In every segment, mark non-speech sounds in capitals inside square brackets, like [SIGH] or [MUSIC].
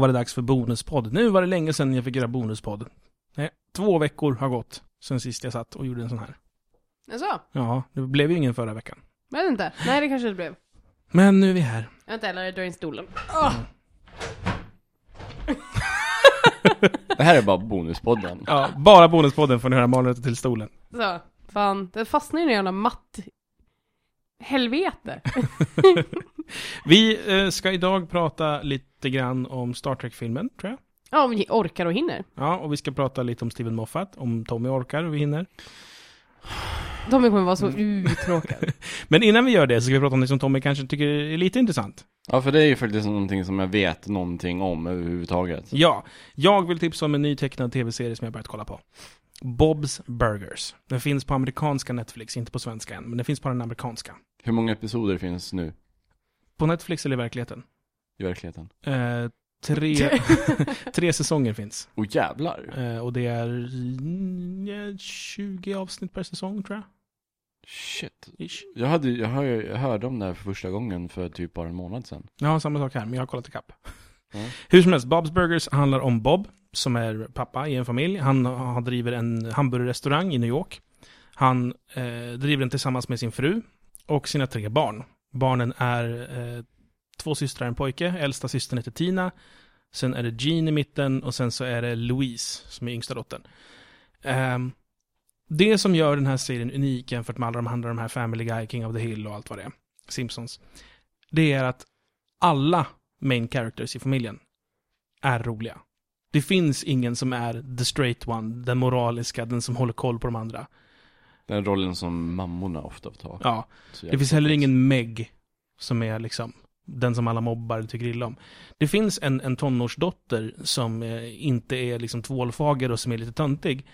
Var det dags för bonuspodd. Nu var det länge sedan jag fick göra bonuspodd. Nej, två veckor har gått sen sist jag satt och gjorde en sån här. Jaså? Ja, det blev ju ingen förra veckan. Vet inte. Nej, det kanske det blev. Men nu är vi här. Vänta, eller jag drar in stolen. [LAUGHS] Det här är bara bonuspodden. Ja, bara bonuspodden får ni höra Malin rätta till stolen. Så. Fan, det fastnar i en jävla matt... Helvete. [LAUGHS] Vi eh, ska idag prata lite grann om Star Trek-filmen, tror jag. Ja, om vi orkar och hinner. Ja, och vi ska prata lite om Steven Moffat, om Tommy orkar och vi hinner. Tommy kommer vara så uttråkad. [LAUGHS] Men innan vi gör det så ska vi prata om det som Tommy kanske tycker är lite intressant. Ja, för det är ju faktiskt någonting som jag vet någonting om överhuvudtaget. Ja, jag vill tipsa om en ny tecknad tv-serie som jag börjat kolla på. Bob's Burgers. Den finns på amerikanska Netflix, inte på svenska än, men den finns på den amerikanska. Hur många episoder finns nu På Netflix eller i verkligheten? i verkligheten? Eh, tre, tre [LAUGHS] säsonger finns. Åh jävlar! Eh, och det är mm, ja, 20 avsnitt per säsong, tror jag. Shit. Ish. Jag, hade, jag, hör, jag hörde om det här för första gången för typ bara en månad sedan. Ja, samma sak här, men jag har kollat ikapp. Ja. Hur som helst, Bob's Burgers handlar om Bob, som är pappa i en familj. Han han driver en hamburgerrestaurang i New York. Han eh, driver den tillsammans med sin fru och sina tre barn. Barnen är eh, två systrar och en pojke. Äldsta systern heter Tina. Sen är det Jean i mitten och sen så är det Louise som är yngsta dottern. Eh, det som gör den här serien unik jämfört med alla de andra, de här Family Guy, King of the Hill och allt vad det är, Simpsons, det är att alla main characters i familjen är roliga. Det finns ingen som är the straight one, den moraliska, den som håller koll på de andra. Den rollen som mammorna ofta får ta. Ja, det finns heller ingen Meg som är liksom den som alla mobbar tycker illa om. Det finns en, en tonårsdotter som eh, inte är liksom tvålfager och som är lite töntig.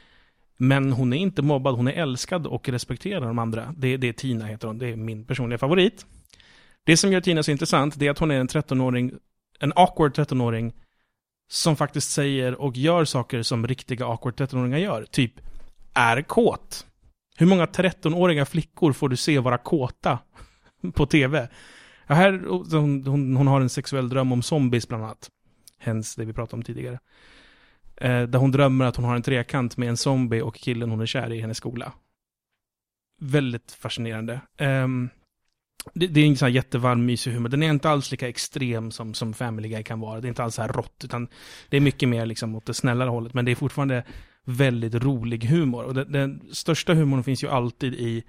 Men hon är inte mobbad, hon är älskad och respekterar de andra. Det, det är Tina heter hon, det är min personliga favorit. Det som gör Tina så intressant, det är att hon är en 13-åring, en awkward 13-åring, som faktiskt säger och gör saker som riktiga awkward 13-åringar gör. Typ, är kåt. Hur många 13-åriga flickor får du se vara kåta på tv? Ja, här, hon, hon, hon har en sexuell dröm om zombies bland annat. Hens det vi pratade om tidigare. Eh, där hon drömmer att hon har en trekant med en zombie och killen hon är kär i i hennes skola. Väldigt fascinerande. Ehm, det, det är en sån här jättevarm, mysig humor. Den är inte alls lika extrem som, som Family Guy kan vara. Det är inte alls så här rått, utan det är mycket mer liksom åt det snällare hållet. Men det är fortfarande väldigt rolig humor. Och den, den största humorn finns ju alltid i,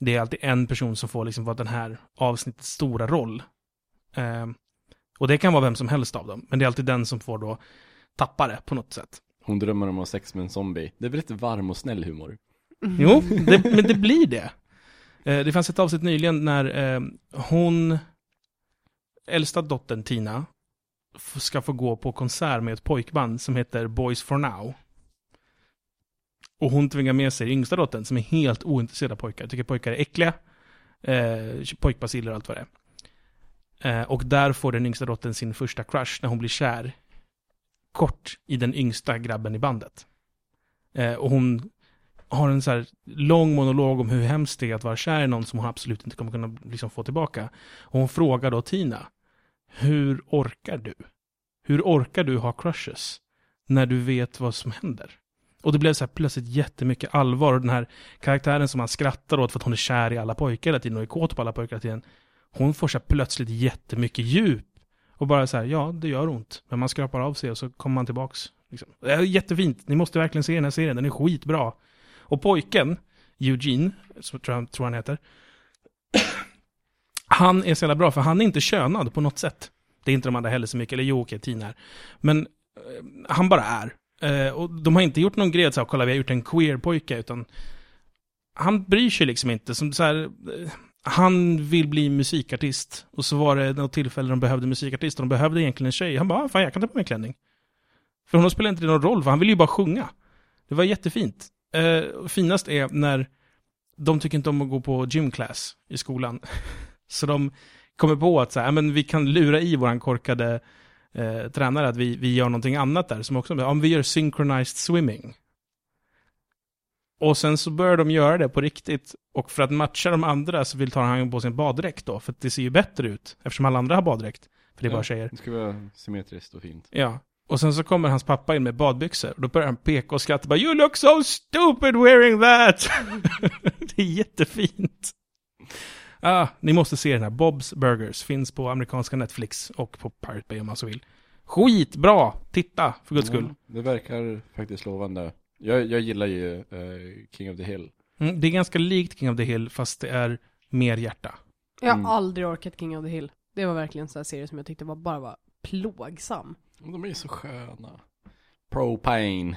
det är alltid en person som får liksom vara den här avsnittets stora roll. Ehm, och det kan vara vem som helst av dem, men det är alltid den som får då tappa det på något sätt. Hon drömmer om att ha sex med en zombie. Det är väldigt varm och snäll humor. Jo, det, men det blir det. Eh, det fanns ett avsnitt nyligen när eh, hon, äldsta dottern Tina, ska få gå på konsert med ett pojkband som heter Boys for Now. Och hon tvingar med sig yngsta dottern som är helt ointresserad av pojkar. Tycker pojkar är äckliga. Eh, pojkbaciller och allt vad det är. Eh, och där får den yngsta dottern sin första crush när hon blir kär. Kort i den yngsta grabben i bandet. Eh, och hon har en så här lång monolog om hur hemskt det är att vara kär i någon som hon absolut inte kommer kunna liksom få tillbaka. Och hon frågar då Tina, hur orkar du? Hur orkar du ha crushes när du vet vad som händer? Och det blev så här plötsligt jättemycket allvar och den här karaktären som man skrattar åt för att hon är kär i alla pojkar hela tiden och är kåt på alla pojkar hela tiden. Hon får så här plötsligt jättemycket djup. Och bara så här, ja det gör ont. Men man skrapar av sig och så kommer man tillbaks. Liksom. Det är jättefint, ni måste verkligen se den här serien, den är skitbra. Och pojken, Eugene, så tror jag tror han heter. [COUGHS] Han är så jävla bra, för han är inte könad på något sätt. Det är inte de andra heller så mycket, eller jo, okej, Tina är. Men eh, han bara är. Eh, och de har inte gjort någon grej att här, kolla vi har gjort en queer-pojke, utan han bryr sig liksom inte. Som så här, eh, han vill bli musikartist. Och så var det något tillfälle de behövde musikartist, och de behövde egentligen en tjej. Han bara, "Ah, fan jag kan ta på mig en klänning. För honom spelar inte det någon roll, för han vill ju bara sjunga. Det var jättefint. Eh, finast är när de tycker inte om att gå på gymclass i skolan. [LAUGHS] Så de kommer på att så här, "Ja, men vi kan lura i våran korkade eh, tränare att vi, vi gör någonting annat där. Som också, om vi gör synchronized swimming. Och sen så börjar de göra det på riktigt. Och för att matcha de andra så vill ta han på sin baddräkt då. För att det ser ju bättre ut. Eftersom alla andra har baddräkt. För det är bara Ja. tjejer. Det ska vara symmetriskt och fint. Ja. Och sen så kommer hans pappa in med badbyxor. Och då börjar han peka och skratta bara You look so stupid wearing that! [LAUGHS] det är jättefint. Ah, ni måste se den här. Bob's Burgers. Finns på amerikanska Netflix och på Pirate Bay om man så vill. Skitbra! Titta, för guds skull. Ja, det verkar faktiskt lovande. Jag, jag gillar ju eh, King of the Hill. Mm, det är ganska likt King of the Hill, fast det är mer hjärta. Jag har Mm. aldrig orkat King of the Hill. Det var verkligen en sån här serie som jag tyckte var, bara var plågsam. De är så sköna. Propane.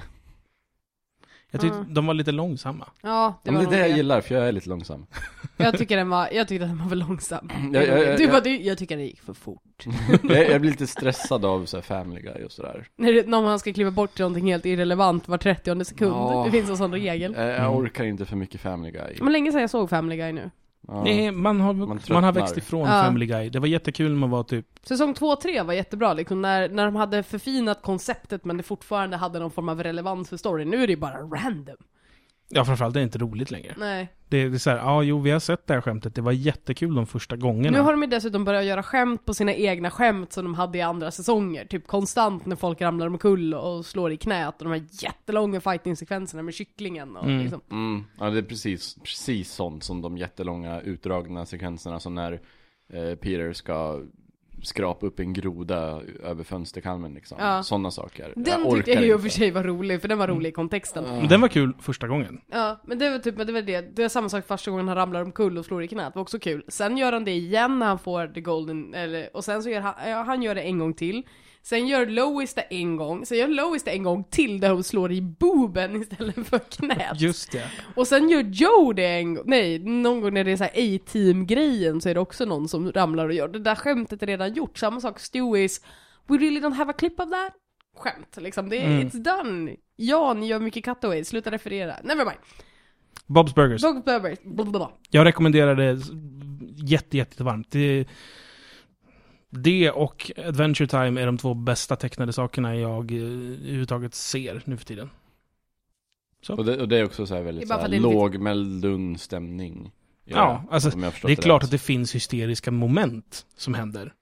Jag tyckte Mm. de var lite långsamma. Ja, det var men det är det jag gillar, för jag är lite långsam. [LAUGHS] Jag tycker den var, jag tyckte den var för långsam. Jag- jag- jag- du bara, jag- du, jag tycker den gick för fort. [LAUGHS] jag, jag blir lite stressad av så här Family Guy och sådär. När, det, man ska kliva bort till någonting helt irrelevant var 30 sekund. Ja. Det finns en sån regel. Jag, jag orkar inte för mycket Family Guy. Men länge sedan jag såg Family Guy nu. Ja. Nej, man har, Man man, har växt ifrån Ja. Family Guy. Det var jättekul när man var typ Säsong 2 och 3 var jättebra, liksom när, när de hade förfinat konceptet men det fortfarande hade någon form av relevans för storyn. Nu är det ju bara random. Ja, framförallt det är inte roligt längre. Nej. Det, det är så här, ja, jo, vi har sett det här skämtet. Det var jättekul de första gångerna. Nu har de ju dessutom börjat göra skämt på sina egna skämt som de hade i andra säsonger. Typ konstant när folk ramlar omkull och slår i knät och de här jättelånga fighting-sekvenserna med kycklingen och Mm. liksom. Mm, ja det är precis, precis sånt som de jättelånga utdragna sekvenserna som när eh, Peter ska skrapa upp en groda över fönsterkarmen liksom. Ja. Sådana saker. Den orkar tyckte jag ju i och för sig var rolig, för den var rolig i kontexten. Men Den var kul första gången. Ja, men det var typ, det var det. Det är samma sak första gången han ramlar omkull och slår i knät, det var också kul. Sen gör han det igen när han får the golden, eller, och sen så gör han, ja, han gör det en gång till. Sen gör Lois det en gång, sen gör Lois det en gång till där hon slår i boben istället för knät. Just det. Och sen gör Joe det en gång, nej, någon gång när det är så här A-team-grejen så är det också någon som ramlar och gör det där skämtet är redan gjort. Samma sak, Stewies, we really don't have a clip of that? Skämt liksom, det är, Mm. it's done. Ja, ni gör mycket cutaways, sluta referera. Never mind. Bob's Burgers. Dog Burgers, blablabla. Jag rekommenderar det jätte, jätte varmt. Det, det och Adventure Time är de två bästa tecknade sakerna jag eh, överhuvudtaget ser nu för tiden. Och det, och det är också så Det väldigt så det lågmäld, lugn stämning. Ja, det, alltså, Det är klart rätt. att det finns hysteriska moment som händer.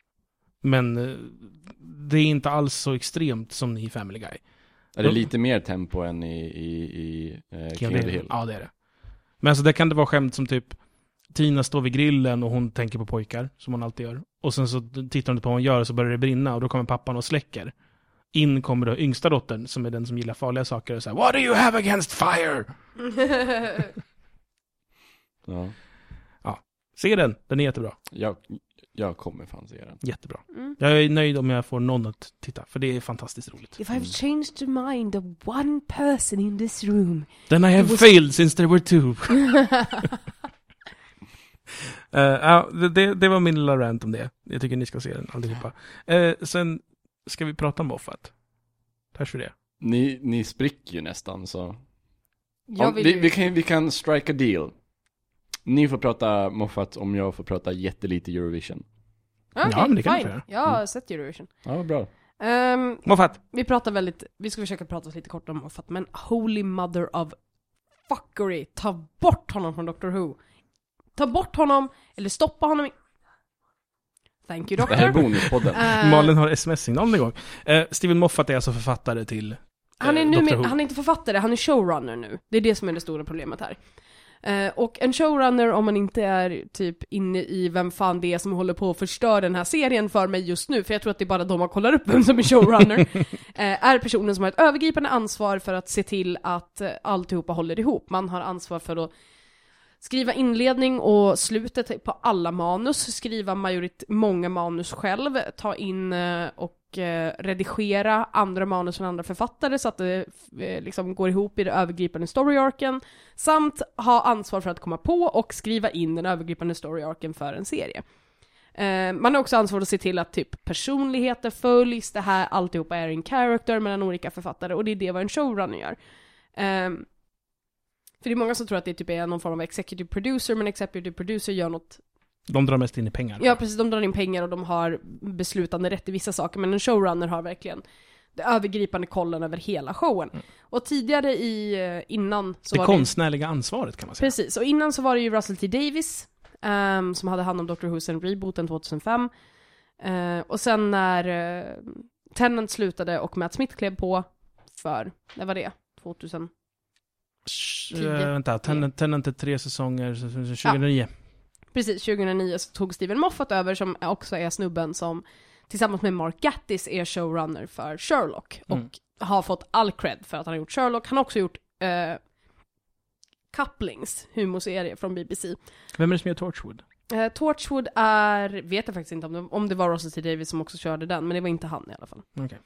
Men eh, det är inte alls så extremt som i Family Guy. Är det lite mer tempo än i, i, i eh, King of the Hill? Ja, det är det. Men alltså det kan det vara skämt som typ Tina står vid grillen och hon tänker på pojkar, som hon alltid gör. Och sen så tittar hon på vad hon gör och så börjar det brinna och då kommer pappan och släcker. In kommer då yngsta dottern, som är den som gillar farliga saker, och säger What do you have against fire? [LAUGHS] Ja. Se den, den är jättebra. Jag, jag kommer fan se den. Jättebra. Mm. Jag är nöjd om jag får någon att titta, för det är fantastiskt roligt. If I've changed the mind of one person in this room. Then I have was- failed since there were two. [LAUGHS] [LAUGHS] Eh, ja, det, det, var min lilla rant om det. Jag tycker ni ska se den allihopa. Uh, sen ska vi prata om Moffat. Törs vi det? Ni, ni spricker ju nästan så. Jag Om, vi, vi, kan, vi kan strike a deal. Ni får prata Moffat om jag får prata jättelite Eurovision. Okej, Ja, men det kan vi fine. göra. Jag har Mm. sett Eurovision. Ja, bra. Ehm, Moffat! vi pratar väldigt, vi ska försöka prata lite kort om Moffat, men Holy Mother of Fuckery, ta bort honom från Doctor Who. Ta bort honom, eller stoppa honom i... Thank you Det här är Doctor. bonuspodden. Eh, Malin har sms-signal igång. Uh, Steven Moffat är alltså författare till Han är, eh, nu med, han är inte författare, han är showrunner nu. Det är det som är det stora problemet här. Eh, och en showrunner, om man inte är typ inne i vem fan det är som håller på att förstöra den här serien för mig just nu, för jag tror att det är bara de man kollar upp vem som är showrunner, [LAUGHS] eh, är personen som har ett övergripande ansvar för att se till att eh, alltihopa håller ihop. Man har ansvar för att skriva inledning och slutet på alla manus, skriva majorit många manus själv, ta in eh, och eh, redigera andra manus från andra författare så att det eh, liksom går ihop i det övergripande story-arken, samt ha ansvar för att komma på och skriva in den övergripande story-arken för en serie. Man har också ansvar att se till att typ personligheter följs, det här alltihopa är en character mellan olika författare och det är det vad en showrunner gör. Ehm, för det är många som tror att det typ är någon form av executive producer, men executive producer gör något De drar mest in i pengar. Ja precis, de drar in pengar och de har beslutande rätt i vissa saker, men en showrunner har verkligen det övergripande kollen över hela showen. Och tidigare i, eh, innan så det var konstnärliga ansvaret kan man det... säga. Precis, och innan så var det ju Russell T Davis, ehm, som hade hand om Doctor Who sen rebooten 2005. Eh, och sen när eh, Tennant slutade och Matt Smith klev på för, när var det? 2000? Sh- Tio. eh, vänta, Tenant, Tenant är tre säsonger, så- så- så 2009. Precis, 2009 så tog Steven Moffat över som också är snubben som tillsammans med Mark Gattis är showrunner för Sherlock och Mm. har fått all cred för att han har gjort Sherlock. Han har också gjort eh, Couplings, humorserie från BBC. Vem är det som gör Torchwood? Eh, Torchwood är, vet jag faktiskt inte om det, om det var Russell T Davis som också körde den, men det var inte han i alla fall. Okej.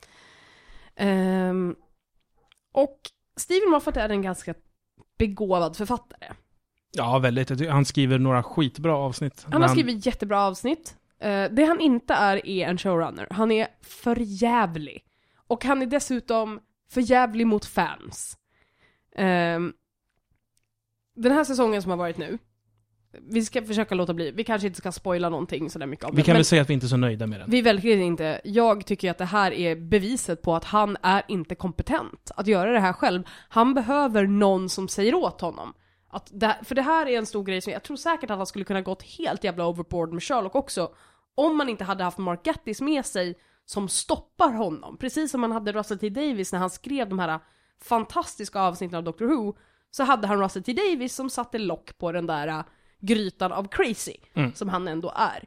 Ehm, och Steven Moffat är en ganska begåvad författare. Ja, väldigt. Han skriver några skitbra avsnitt. Han har skrivit jättebra avsnitt. Eh, det han inte är, är en showrunner. Han är för jävlig. Och han är dessutom för jävlig mot fans. Ehm, den här säsongen som har varit nu, vi ska försöka låta bli, vi kanske inte ska spoila någonting sådär mycket om Vi den, kan väl säga att vi inte är så nöjda med den. vi är verkligen inte, jag tycker att det här är beviset på att han är inte kompetent att göra det här själv. Han behöver någon som säger åt honom. Att det, för det här är en stor grej som jag tror säkert att han skulle kunna gått helt jävla overboard med Sherlock också. Om man inte hade haft Mark Gattis med sig som stoppar honom. Precis som man hade Russell T Davis när han skrev de här fantastiska avsnitten av Doctor Who. Så hade han Russell T Davis som satte lock på den där grytan av crazy. Mm. Som han ändå är.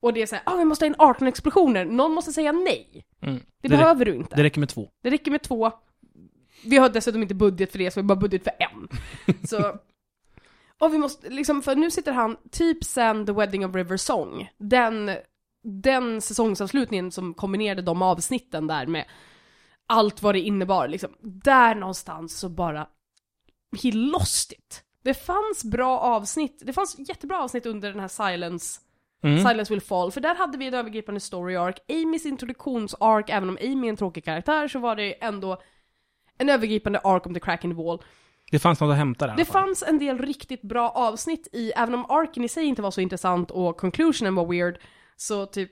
Och det är såhär, ah vi måste ha in 18 explosioner. Någon måste säga nej. Mm. Det, Det, behöver du inte. det räcker med två. Det räcker med två. Vi har dessutom inte budget för det, så vi har bara budget för en. [LAUGHS] så... Och vi måste, liksom, för nu sitter han, typ sen The Wedding of River Song, den, den säsongsavslutningen som kombinerade de avsnitten där med allt vad det innebar, liksom. Där någonstans så bara, he lost it. Det fanns bra avsnitt, det fanns jättebra avsnitt under den här Silence Mm. Silence will fall, för där hade vi en övergripande story arc. Amys introduktions-arc, även om Amy är en tråkig karaktär, så var det ändå en övergripande arc om The Crack in the Wall. Det fanns något att hämta där Det fanns en del riktigt bra avsnitt i, även om arken i sig inte var så intressant och conclusionen var weird, så typ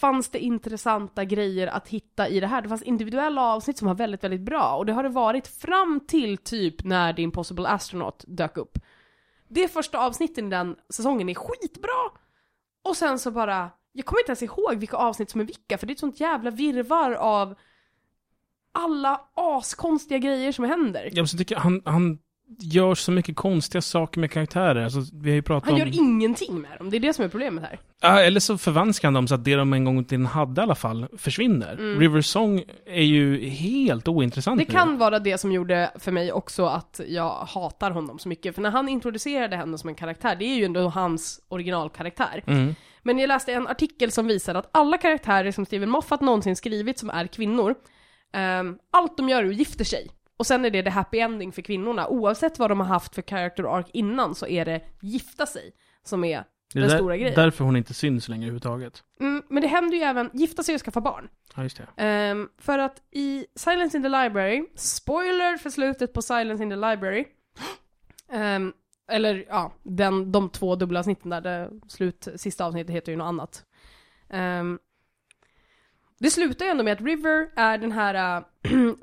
fanns det intressanta grejer att hitta i det här. Det fanns individuella avsnitt som var väldigt, väldigt bra, och det har det varit fram till typ när The Impossible Astronaut dök upp. Det första avsnitten i den säsongen är skitbra! Och sen så bara, jag kommer inte ens ihåg vilka avsnitt som är vilka, för det är ett sånt jävla virvar av alla askonstiga grejer som händer. Jag tycker han, han gör så mycket konstiga saker med karaktärer. Alltså, vi har ju pratat Han om... gör ingenting med dem, det är det som är problemet här. Ja, eller så förvanskar han dem så att det de en gång tiden hade i alla fall försvinner. Mm. River Song är ju helt ointressant Det nu. kan vara det som gjorde för mig också att jag hatar honom så mycket, för när han introducerade henne som en karaktär, det är ju ändå hans originalkaraktär. Mm. Men jag läste en artikel som visar att alla karaktärer som Steven Moffat någonsin skrivit som är kvinnor, ehm, allt de gör är att gifter sig. Och sen är det the happy ending för kvinnorna. Oavsett vad de har haft för character arc innan så är det gifta sig som är Det är den där, stora grejen. därför hon inte syns längre överhuvudtaget. Mm, men det händer ju även, gifta sig och skaffa barn. Ja, just det. Ehm, för att i Silence in the Library, spoiler för slutet på Silence in the Library, ehm, eller ja, den, de två dubbla avsnitten där, det slut, sista avsnittet heter ju något annat. Ehm, det slutar ju ändå med att River är den här äh,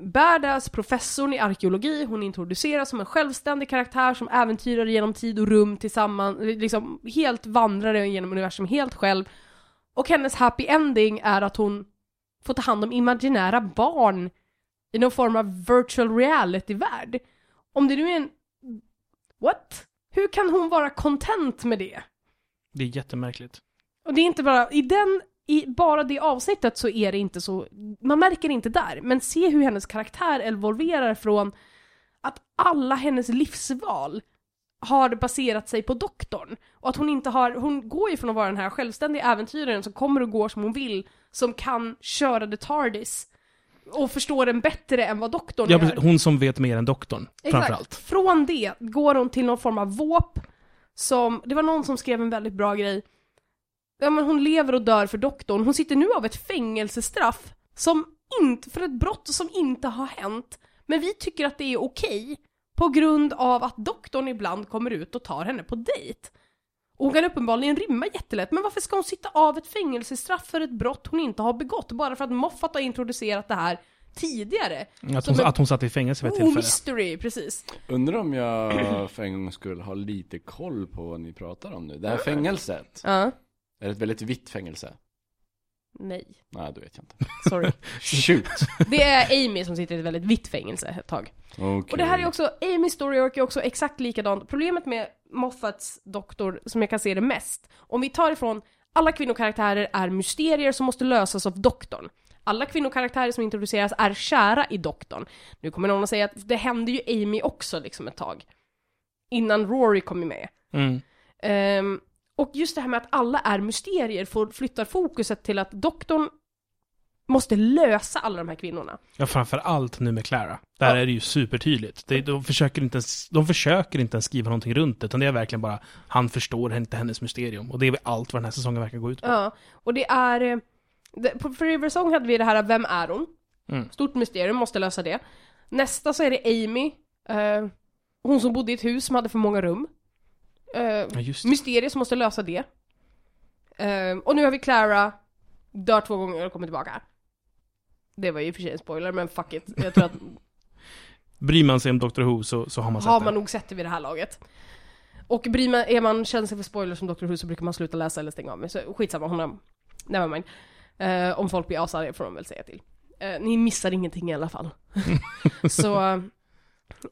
[CLEARS THROAT] badass professorn i arkeologi, hon introduceras som en självständig karaktär som äventyrar genom tid och rum tillsammans, liksom helt vandrare genom universum helt själv. Och hennes happy ending är att hon får ta hand om imaginära barn i någon form av virtual reality-värld. Om det nu är en... What? Hur kan hon vara content med det? Det är jättemärkligt. Och det är inte bara, i den, i bara det avsnittet så är det inte så, man märker det inte där, men se hur hennes karaktär evolverar från att alla hennes livsval har baserat sig på doktorn. Och att hon inte har, hon går ju från att vara den här självständiga äventyraren som kommer och går som hon vill, som kan köra the TARDIS och förstår den bättre än vad doktorn Ja, gör. hon som vet mer än doktorn, framförallt. Från det går hon till någon form av våp som, det var någon som skrev en väldigt bra grej. Ja men hon lever och dör för doktorn. Hon sitter nu av ett fängelsestraff som inte, för ett brott som inte har hänt. Men vi tycker att det är okej på grund av att doktorn ibland kommer ut och tar henne på dejt. Och hon kan uppenbarligen rymma jättelätt, men varför ska hon sitta av ett fängelsestraff för ett brott hon inte har begått? Bara för att Moffat har introducerat det här tidigare. Att hon, en- att hon satt i fängelse vid ett Oh, tillfälle. mystery, precis. Undrar om jag [CLEARS THROAT] för en gångs skull har lite koll på vad ni pratar om nu. Det här fängelset, Ja. Är ett väldigt vitt fängelse. Nej, Nej, det vet jag inte. sorry. [LAUGHS] Shoot! det är Amy som sitter i ett väldigt vitt fängelse ett tag. Okej. Och det här är också, Amy's story arc är också exakt likadant. Problemet med Moffats doktor, som jag kan se det mest, om vi tar ifrån alla kvinnokaraktärer är mysterier som måste lösas av doktorn. Alla kvinnokaraktärer som introduceras är kära i doktorn. Nu kommer någon att säga att det hände ju Amy också liksom ett tag. Innan Rory kom med. Mm. Ehm, och just det här med att alla är mysterier får, flyttar fokuset till att doktorn måste lösa alla de här kvinnorna. Ja, framför allt nu med Clara. Där Ja. är det ju supertydligt. Det, de, försöker inte ens, de försöker inte ens skriva någonting runt det, utan det är verkligen bara, han förstår inte hennes mysterium. Och det är väl allt vad den här säsongen verkar gå ut på. Ja, och det är... eh, Det, på Forever Song hade vi det här, vem är hon? Mm. Stort mysterium, måste lösa det. Nästa så är det Amy, eh, hon som bodde i ett hus som hade för många rum. Eh, mysterier som måste lösa det. Eh, och nu har vi Clara, dör två gånger och kommer tillbaka. Det var ju i och för sig en spoiler, men fuck it. Jag tror att [LAUGHS] Bryr man sig om Doctor Who så, så har man sett har det. man nog sett det vid det här laget. Och bryr man, är man känslig för spoilers som Dr. Who så brukar man sluta läsa eller stänga av mig. Så skitsamma, hon har... Nevermind. Uh, om folk blir asarga får de väl säga till. Eh, ni missar ingenting i alla fall. [LAUGHS] så...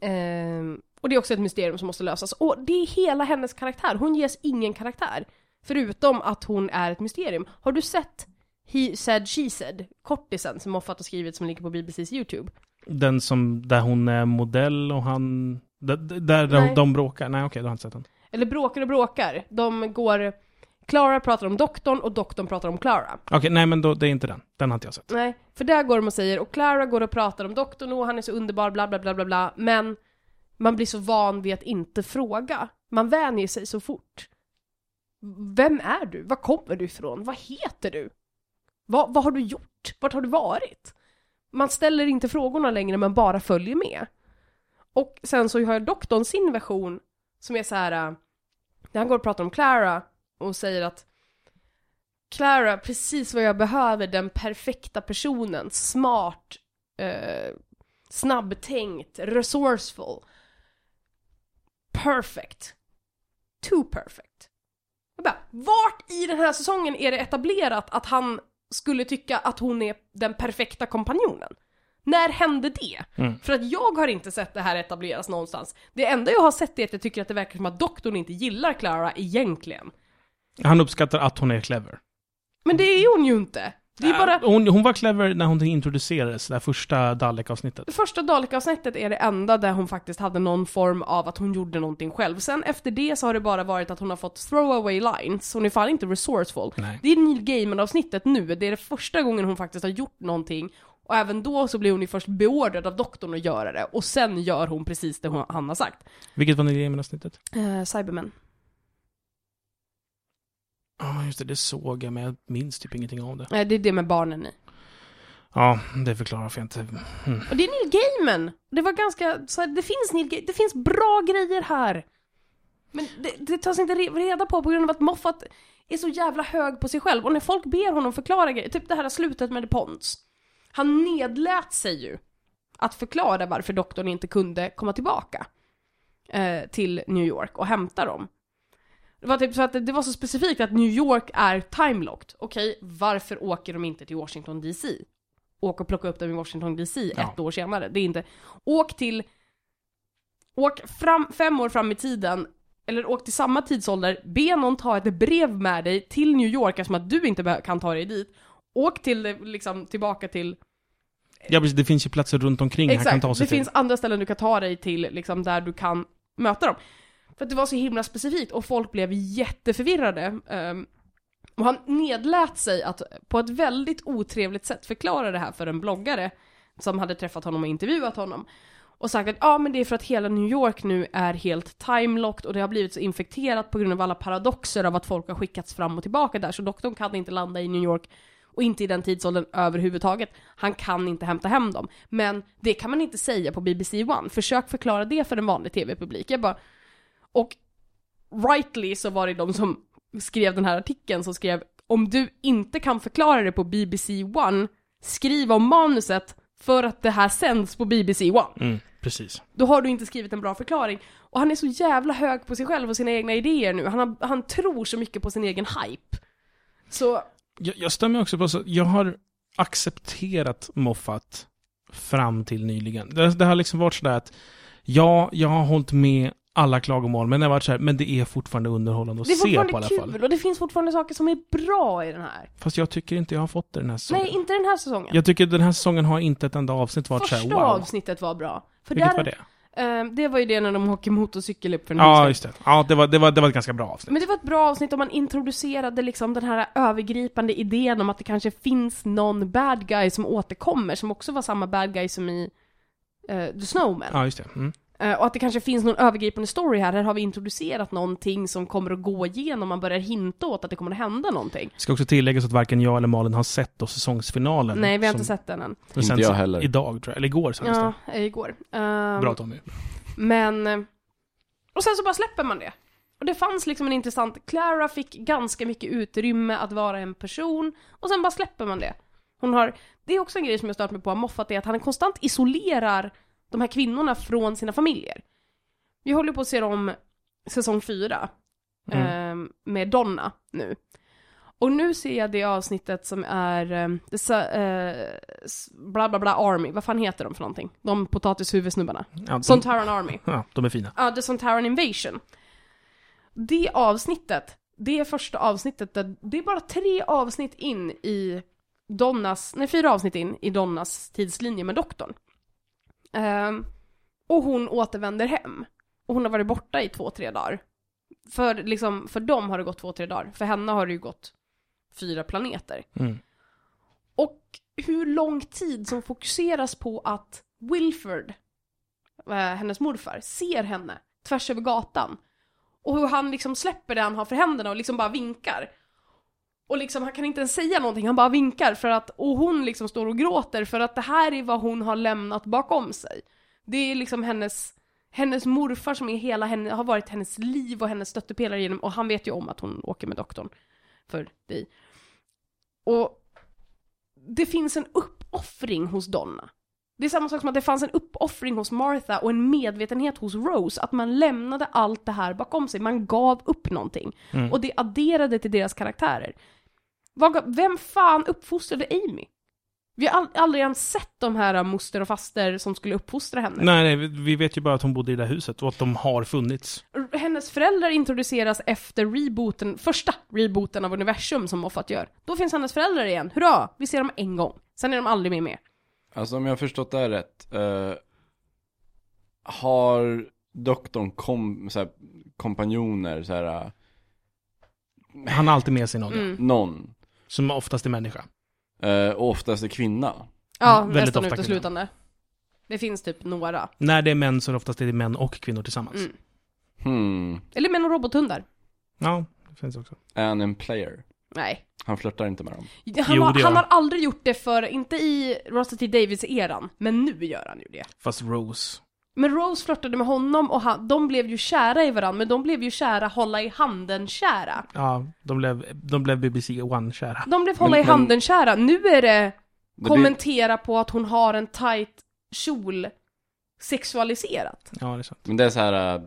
ehm, och det är också ett mysterium som måste lösas. Och det är hela hennes karaktär. Hon ges ingen karaktär. Förutom att hon är ett mysterium. Har du sett He said, she said, kortisen som Moffat har skrivit som ligger på BBCs YouTube? Den som, där hon är modell och han... Där, där de, de bråkar? Nej okej, då har jag inte sett den. Eller bråkar och bråkar. De går... Clara pratar om doktorn och doktorn pratar om Clara. Okej, nej men då, det är inte den. Den har inte jag sett. Nej, för där går de och säger, och Clara går och pratar om doktorn och han är så underbar, bla bla bla bla bla, men man blir så van vid att inte fråga. Man vänjer sig så fort. Vem är du? Var kommer du ifrån? Vad heter du? Vad, vad har du gjort? Vart har du varit? Man ställer inte frågorna längre, men bara följer med. Och sen så har doktorn sin version, som är så här. Äh, när han går och pratar om Clara och säger att Clara, precis vad jag behöver, den perfekta personen, smart, eh, snabbtänkt, resourceful. Perfect. Too perfect. Jag bara, vart i den här säsongen är det etablerat att han skulle tycka att hon är den perfekta kompanjonen? När hände det? Mm. För att jag har inte sett det här etableras någonstans. Det enda jag har sett är att jag tycker att det verkar som att doktorn inte gillar Clara egentligen. Han uppskattar att hon är clever. Men det är hon ju inte. Det är bara... Äh, hon, hon var clever när hon introducerades, det här första Dalek-avsnittet. Det första Dalek-avsnittet är det enda där hon faktiskt hade någon form av att hon gjorde någonting själv. Sen efter det så har det bara varit att hon har fått throwaway lines, hon är fan inte resourceful. Nej. Det är Neil Gaiman-avsnittet nu, det är det första gången hon faktiskt har gjort någonting. Och även då så blir hon ju först beordrad av doktorn att göra det, och sen gör hon precis det hon, han har sagt. Vilket var Neil Gaiman-avsnittet? Uh, Cybermen. Ja, just det, det såg jag, men jag minns typ ingenting av det. Nej, det är det med barnen i. Ja, det förklarar för jag inte... Mm. Och det är Neil Gaiman! Det var ganska, så här, det finns Neil Ga- det finns bra grejer här. Men det, det tas inte re- reda på på grund av att Moffat är så jävla hög på sig själv. Och när folk ber honom förklara grejer, typ det här slutet med The Ponds. Han nedlät sig ju att förklara varför doktorn inte kunde komma tillbaka eh, till New York och hämta dem. Det var typ så att det, det var så specifikt att New York är timelocked. Okej, varför åker de inte till Washington DC? Åk och plocka upp dem i Washington DC Ja. ett år senare. Det är inte... Åk till... Åk fram, fem år fram i tiden, eller åk till samma tidsålder, be någon ta ett brev med dig till New York eftersom att du inte kan ta dig dit. Åk till, liksom, tillbaka till Ja, precis, det finns ju platser runt omkring han kan Exakt, ta det sig till. finns andra ställen du kan ta dig till, liksom där du kan möta dem. För att det var så himla specifikt och folk blev jätteförvirrade. Um, och han nedlät sig att på ett väldigt otrevligt sätt förklara det här för en bloggare som hade träffat honom och intervjuat honom. Och sagt att ja men det är för att hela New York nu är helt timelocked och det har blivit så infekterat på grund av alla paradoxer av att folk har skickats fram och tillbaka där så doktorn kan inte landa i New York och inte i den tidsåldern överhuvudtaget. Han kan inte hämta hem dem. Men det kan man inte säga på BBC One. Försök förklara det för en vanlig TV-publik. Jag bara... Och rightly så var det de som skrev den här artikeln som skrev om du inte kan förklara det på BBC One, skriv om manuset för att det här sänds på BBC One. Mm, precis. Då har du inte skrivit en bra förklaring. Och han är så jävla hög på sig själv och sina egna idéer nu. Han, har, han tror så mycket på sin egen hype. Så Jag, jag stämmer också på så, jag har accepterat Moffat fram till nyligen. Det, det har liksom varit sådär att, ja, jag har hållit med alla klagomål, men det varit så här, men det är fortfarande underhållande att Det är se på alla fortfarande fall. kul och det finns fortfarande saker som är bra i den här. Fast jag tycker inte jag har fått det den här säsongen. Nej, inte den här säsongen. Jag tycker den här säsongen har inte ett enda avsnitt varit Första såhär wow. avsnittet var bra. För Vilket där, var det? eh, det var ju det när de åker motorcykel upp för en Ja, just det. Ja, det var, det, var, det var ett ganska bra avsnitt. Men det var ett bra avsnitt om man introducerade liksom den här övergripande idén om att det kanske finns någon bad guy som återkommer, som också var samma bad guy som i eh, The Snowman. Ja, just det. Mm. Eh, och att det kanske finns någon övergripande story här, här har vi introducerat någonting som kommer att gå igenom, man börjar hinta åt att det kommer att hända någonting. Det ska också tilläggas att varken jag eller Malin har sett då säsongsfinalen. Nej, vi har som- inte sett den än. Inte jag heller. Idag tror jag, eller igår sänds Ja, eh, igår. Det. Bra Tommy. Men... eh, Och sen så bara släpper man det. Och det fanns liksom en intressant... Clara fick ganska mycket utrymme att vara en person, och sen bara släpper man det. Hon har... Det är också en grej som jag stört mig på av Moffat, är att han konstant isolerar de här kvinnorna från sina familjer. Vi håller på att se om säsong fyra Mm. eh, med Donna nu. Och nu ser jag det avsnittet som är eh, sa- eh, bla bla bla Army, vad fan heter de för någonting? De potatishuvudsnubbarna. Ja, de, Sontaran Army. ja, de är fina. Ja, The Sontaran Invasion. Det avsnittet, det är första avsnittet där, det är bara tre avsnitt in i Donnas, nej fyra avsnitt in i Donnas tidslinje med doktorn. Ehm, och hon återvänder hem. Och hon har varit borta i två, tre dagar. För, liksom, för dem har det gått två, tre dagar. För henne har det ju gått fyra planeter. Mm. Och hur lång tid som fokuseras på att Wilford, eh, hennes morfar, ser henne tvärs över gatan. Och hur han liksom släpper det han har för händerna och liksom bara vinkar. Och liksom, han kan inte ens säga någonting, han bara vinkar för att, och hon liksom står och gråter för att det här är vad hon har lämnat bakom sig. Det är liksom hennes, hennes morfar som är hela henne, har varit hennes liv och hennes stöttepelare genom, och han vet ju om att hon åker med doktorn för dig. Och det finns en uppoffring hos Donna. Det är samma sak som att det fanns en uppoffring hos Martha och en medvetenhet hos Rose, att man lämnade allt det här bakom sig, man gav upp någonting. Mm. Och det adderade till deras karaktärer. Vem fan uppfostrade Amy? Vi har aldrig ens sett de här moster och faster som skulle uppfostra henne. Nej, nej, vi- vet ju bara att hon bodde i det där huset och att de har funnits. Hennes föräldrar introduceras efter rebooten, första rebooten av universum som Moffat gör. Då finns hennes föräldrar igen, hurra! Vi ser dem en gång. Sen är de aldrig mer med. Alltså om jag har förstått det här rätt. eh, har doktorn kom, så här, kompanjoner, så här, eh, Han har alltid med sig någon, Mm. någon. Som oftast är människa. eh, och oftast är kvinna. Ja, Mm, Väldigt nästan ofta uteslutande. Det finns typ några. När det är män så är det oftast är det män och kvinnor tillsammans. Mm. Hmm. Eller män och robothundar. Ja, det finns också. Är han en player? Nej. Han flörtar inte med dem. Han, Jo, har, han har aldrig gjort det för, inte i Russell T Davies-eran, men nu gör han ju det. Fast Rose. Men Rose flörtade med honom och han, de blev ju kära i varandra, men de blev ju kära, hålla i handen-kära. Ja, de blev, de blev BBC One-kära. De blev hålla Men- i handen-kära. Nu är det Det kommentera på att hon har en tight kjol sexualiserat. Ja, det är sant. men det är så här äh,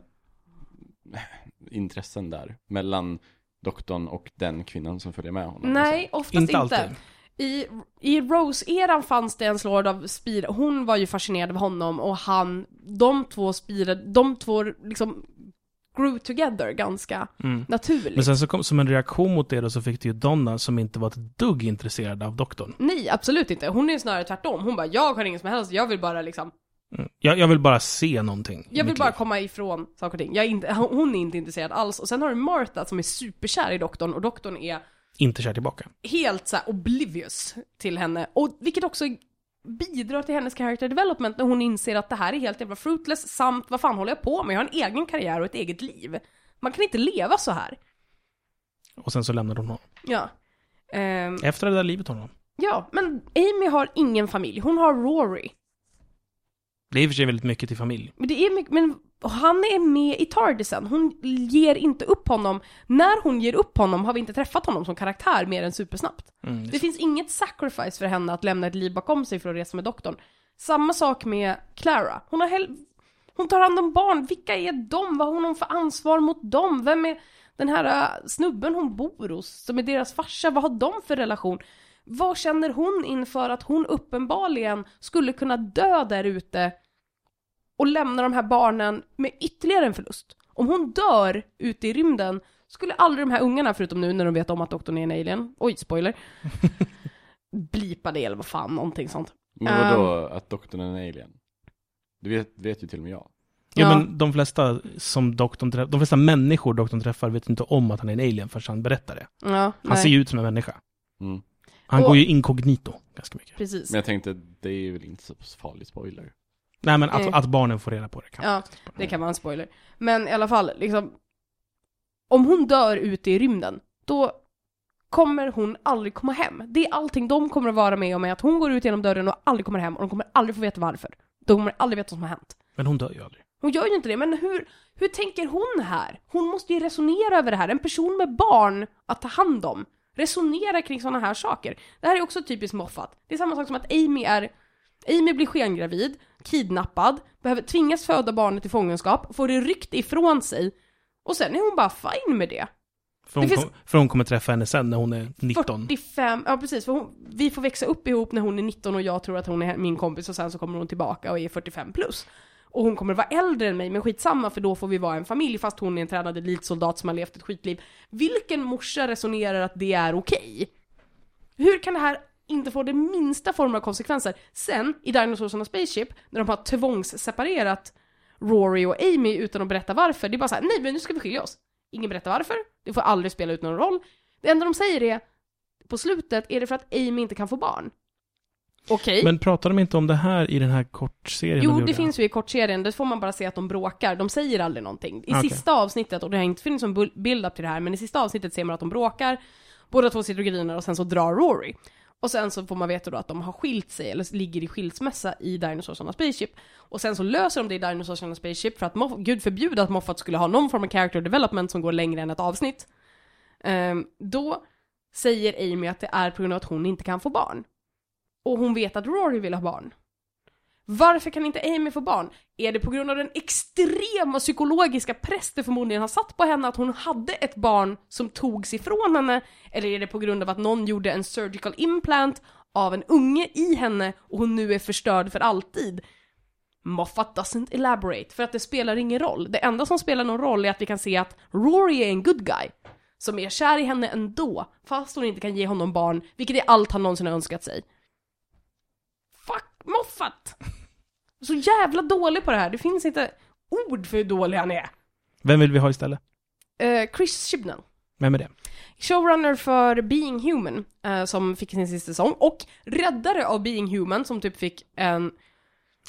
intressen där. Mellan doktorn och den kvinnan som följer med honom. Nej, oftast Inte inte. I, i Rose-eran fanns det en Lord of Speed, hon var ju fascinerad av honom och han, de två spirade, de två liksom grew together ganska Mm. naturligt. Men sen så kom, som en reaktion mot det då så fick du ju Donna som inte var ett dugg intresserad av doktorn. Nej, absolut inte. Hon är snarare tvärtom. Hon bara, jag har ingen som helst, jag vill bara liksom, Mm. Jag, jag vill bara se någonting. jag vill bara liv. komma ifrån saker och ting. Jag är inte, hon är inte intresserad alls. Och sen har du Martha som är superkär i doktorn och doktorn är Inte kär tillbaka. helt så oblivious till henne. Och vilket också bidrar till hennes character development när hon inser att det här är helt jävla fruitless samt vad fan håller jag på med? Jag har en egen karriär och ett eget liv. Man kan inte leva så här. Och sen så lämnade hon honom. Ja. Ehm, Efter det där livet honom. ja, men Amy har ingen familj. Hon har Rory. Det är i och för sig väldigt mycket till familj. Men det är mycket, men han är med i Tardisen. Hon ger inte upp honom. När hon ger upp honom har vi inte träffat honom som karaktär mer än supersnabbt. Mm. Det finns inget sacrifice för henne att lämna ett liv bakom sig för att resa med doktorn. Samma sak med Clara. Hon har hel- Hon tar hand om barn. Vilka är de? Vad har hon för ansvar mot dem? Vem är... Den här äh, snubben hon bor hos, som är deras farsa, vad har de för relation? Vad känner hon inför att hon uppenbarligen skulle kunna dö där ute och lämna de här barnen med ytterligare en förlust? Om hon dör ute i rymden skulle aldrig de här ungarna, förutom nu när de vet om att doktorn är en alien, oj spoiler, [LAUGHS] blipa det eller vad fan, någonting sånt. Men vadå att doktorn är en alien? Det vet, vet ju till och med jag. Ja, Ja. men de flesta som doktorn träffar, de flesta människor doktorn träffar vet inte om att han är en alien förrän han berättar det. Ja, Han nej, ser ju ut som en människa. Mm. Han Och- går ju inkognito ganska mycket. precis. Men jag tänkte, det är väl inte så farlig spoiler. Nej men att, Nej. att barnen får reda på det kan Ja, det kan vara en spoiler. Men i alla fall, liksom. Om hon dör ute i rymden, då kommer hon aldrig komma hem. Det är allting de kommer att vara med om är att hon går ut genom dörren och aldrig kommer hem och de kommer aldrig få veta varför. De kommer aldrig veta vad som har hänt. Men hon dör ju aldrig. Hon gör ju inte det, men hur, hur tänker hon här? Hon måste ju resonera över det här. En person med barn att ta hand om. Resonera kring sådana här saker. Det här är också typiskt Moffat. Det är samma sak som att Amy är Amy blir skengravid, kidnappad, behöver tvingas föda barnet i fångenskap, får det ryckt ifrån sig och sen är hon bara fine med det. För hon, Det kom, för hon kommer träffa henne sen när hon är 19. 45, ja precis, för hon, vi får växa upp ihop när hon är 19 och jag tror att hon är min kompis och sen så kommer hon tillbaka och är 45 plus. Och hon kommer vara äldre än mig, men skitsamma för då får vi vara en familj fast hon är en tränad elitsoldat som har levt ett skitliv. Vilken morsa resonerar att det är okej? Hur kan det här inte få det minsta form av konsekvenser? Sen, i Dinosaurs on a Spaceship, när de har tvångsseparerat Rory och Amy utan att berätta varför, det är bara så här: nej men nu ska vi skilja oss. Ingen berättar varför, det får aldrig spela ut någon roll. Det enda de säger är, på slutet är det för att Amy inte kan få barn. Okej. Men pratar de inte om det här i den här kortserien de Jo, gjorde? det finns ju i kortserien, det får man bara se att de bråkar, de säger aldrig någonting. I Okej. sista avsnittet, och det har inte funnits någon build-up till det här, men i sista avsnittet ser man att de bråkar, båda två sitter och griner och sen så drar Rory. Och sen så får man veta då att de har skilt sig, eller ligger i skilsmässa i Dinosaurs on a Spaceship. Och sen så löser de det i Dinosaurs on a Spaceship för att, Moff- gud förbjude att Moffat skulle ha någon form av character development som går längre än ett avsnitt. Um, då säger Amy att det är på grund av att hon inte kan få barn. Och hon vet att Rory vill ha barn. Varför kan inte Amy få barn? Är det på grund av den extrema psykologiska press det förmodligen har satt på henne att hon hade ett barn som togs ifrån henne? Eller är det på grund av att någon gjorde en surgical implant av en unge i henne och hon nu är förstörd för alltid? Moffat doesn't elaborate, för att det spelar ingen roll. Det enda som spelar någon roll är att vi kan se att Rory är en good guy. Som är kär i henne ändå, fast hon inte kan ge honom barn, vilket är allt han någonsin har önskat sig. Moffat! Så jävla dålig på det här, det finns inte ord för hur dålig han är. Vem vill vi ha istället? Eh, Chris Chibnall. Vem är det? Showrunner för Being Human, eh, som fick sin sista säsong, och räddare av Being Human, som typ fick en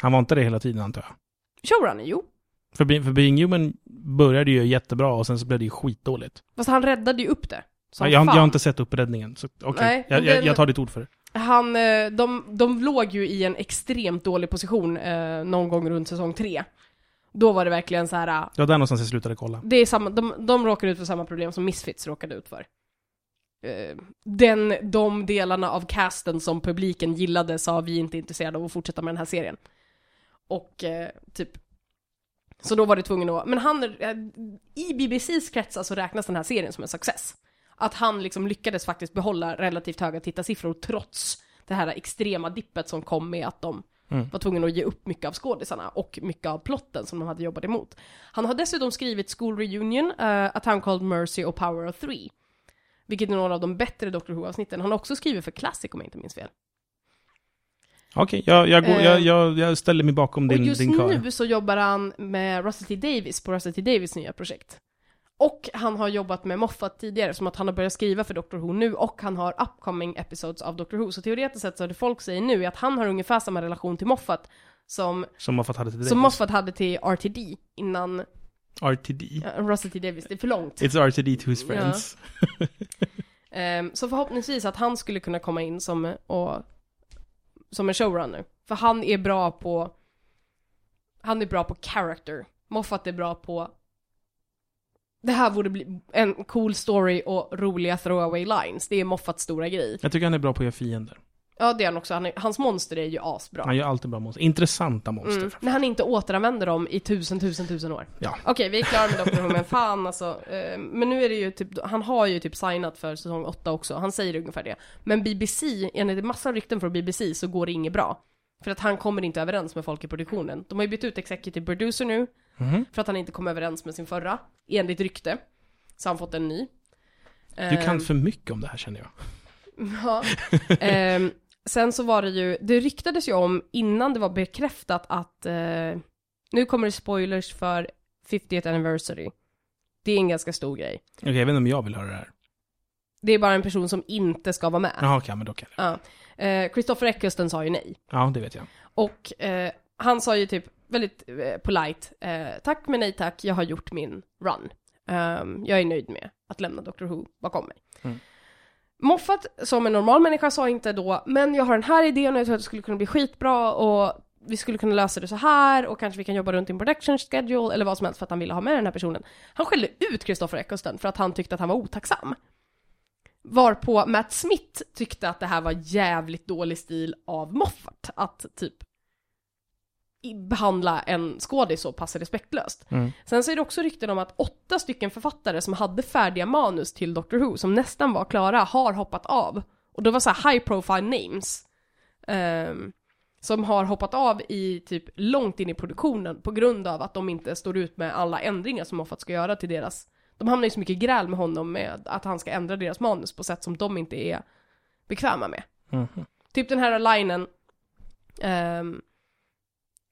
Han var inte det hela tiden antar jag. showrunner, jo. För, Be- för Being Human började ju jättebra och sen så blev det ju skitdåligt. Fast han räddade ju upp det. Som Jag, jag, har inte sett uppräddningen, så okej. Nej, jag, jag, jag tar ditt ord för det. Han, eh, de, de låg ju i en extremt dålig position eh, någon gång runt säsong tre. Då var det verkligen så här. eh, var där någonstans jag slutade kolla. Det är samma, de, de råkar ut för samma problem som Misfits råkade ut för. Eh, Den, de delarna av casten som publiken gillade sa vi är inte intresserade av att fortsätta med den här serien. Och eh, typ så då var det tvungen att, men han, i BBCs kretsar så räknas den här serien som en success. Att han liksom lyckades faktiskt behålla relativt höga tittarsiffror trots det här extrema dippet som kom med att de Mm. var tvungna att ge upp mycket av skådisarna och mycket av plotten som de hade jobbat emot. Han har dessutom skrivit School Reunion, uh, A Town Called Mercy och Power of Three. Vilket är några av de bättre Doctor Who-avsnitten. Han har också skrivit för Classic om jag inte minns fel. Okej, jag, jag, går, Eh, jag, jag, jag ställer mig bakom och din, just din kör. nu så jobbar han med Russell T Davis på Russell T Davis nya projekt. Och han har jobbat med Moffat tidigare, som att han har börjat skriva för Doctor Who nu och han har upcoming episodes av Doctor Who. Så teoretiskt sett så det folk säger nu är att han har ungefär samma relation till Moffat som, Som Moffat hade till dig. som Moffat hade till RTD innan RTD. uh, Russell T Davis. Det är för långt. It's RTD to his friends. [LAUGHS] Ehm, så förhoppningsvis att han skulle kunna komma in som, och, som en showrunner. För han är bra på Han är bra på character. Moffat är bra på Det här borde bli en cool story och roliga throwaway lines. Det är Moffats stora grej. Jag tycker han är bra på att göra fiender. Ja det är han också, han är, hans monster är ju asbra. Han gör alltid bra monster. Intressanta monster. Mm. När han inte återanvänder dem i tusen, tusen, tusen år. Ja. Okej, vi är klara med Dr. Who, men fan alltså. Eh, men nu är det ju typ, han har ju typ signat för säsong 8 också, han säger ungefär det. Men BBC, enligt massa rykten från BBC så går det inget bra. För att han kommer inte överens med folk i produktionen. De har ju bytt ut executive producer nu, Mhm. för att han inte kom överens med sin förra, enligt rykte. Så han fått en ny. Du kan Ehm, för mycket om det här känner jag. [LAUGHS] Ja. Ehm, sen så var det ju, det ryktades ju om innan det var bekräftat att, eh, nu kommer det spoilers för 50th anniversary. Det är en ganska stor grej. Okej, jag vet inte om jag vill höra det här. Det är bara en person som inte ska vara med. Jaha, okej, men då kan jag. Ja. Eh, Christopher Eccleston sa ju nej. Ja, det vet jag. Och eh, han sa ju typ väldigt eh, polite, eh, tack men nej tack, jag har gjort min run. Ehm, jag är nöjd med att lämna Doctor Who bakom mig. Mm. Moffat, som en normal människa, sa inte då, men jag har den här idén och jag tror att det skulle kunna bli skitbra och vi skulle kunna lösa det så här och kanske vi kan jobba runt i en production schedule eller vad som helst för att han ville ha med den här personen. Han skällde ut Christopher Eccleston för att han tyckte att han var otacksam. Varpå Matt Smith tyckte att det här var jävligt dålig stil av Moffat att typ behandla en skådis så pass respektlöst. Mm. Sen så är det också rykten om att åtta stycken författare som hade färdiga manus till Doctor Who, som nästan var klara, har hoppat av. Och det var så här high profile names. ehm, som har hoppat av i typ långt in i produktionen på grund av att de inte står ut med alla ändringar som Moffat ska göra till deras... De hamnar ju så mycket gräl med honom med att han ska ändra deras manus på sätt som de inte är bekväma med. Mhm. Typ den här linen, um,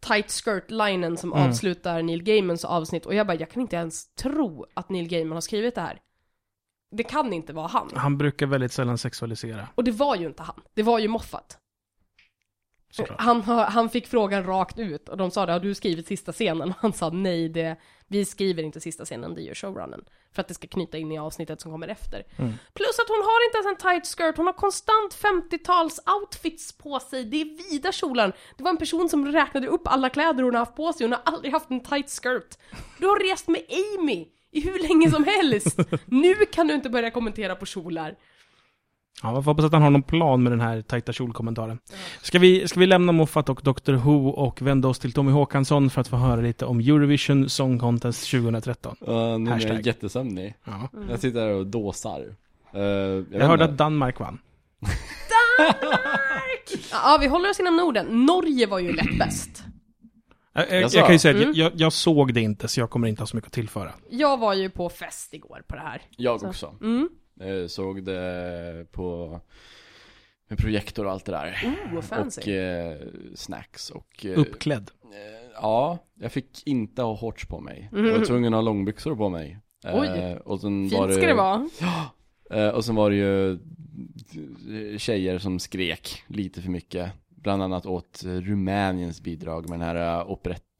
tight skirt-linen som Mm. avslutar Neil Gaimans avsnitt och jag bara, jag kan inte ens tro att Neil Gaiman har skrivit det här. Det kan inte vara han. Han brukar väldigt sällan sexualisera, Och det var ju inte han, det var ju Moffat. Han, han fick frågan rakt ut och de sa det, har du skrivit sista scenen? Och [LAUGHS] han sa nej, det, vi skriver inte sista scenen, det gör showrunnen. För att det ska knyta in i avsnittet som kommer efter. Mm. Plus att hon har inte ens en tight skirt, hon har konstant 50-tals outfits på sig, det är vida kjolar. Det var en person som räknade upp alla kläder hon har haft på sig, hon har aldrig haft en tight skirt. Du har rest med Amy i hur länge som helst. [LAUGHS] nu kan du inte börja kommentera på kjolar. Ja, man får hoppas att han har någon plan med den här tajta kjolkommentaren. Ska vi, ska vi lämna Moffat och Dr. Who och vända oss till Tommy Håkansson för att få höra lite om Eurovision Song Contest 2013? Uh, nu är jag jättesömnig. Ja. Jag sitter här och dåsar. Uh, jag Jag hörde att Danmark vann. Ja, vi håller oss inom Norden. Norge var ju lätt [CLEARS THROAT] bäst. Jag, jag, jag kan ju säga att Mm. jag, jag såg det inte, så jag kommer inte ha så mycket att tillföra. Jag var ju på fest igår på det här. Jag Så. också. Mm. Eh, såg det på med projektor och allt det där. Oh, fancy. och eh, snacks och... eh, Uppklädd. eh, ja, jag fick inte ha shorts på mig. Mhm. Jag var tvungen att ha långbyxor på mig. Eh, Oj. och sen Fint var ska det vara. Eh, och sen var det ju tjejer som skrek lite för mycket. Bland annat åt Rumäniens bidrag med den här uh,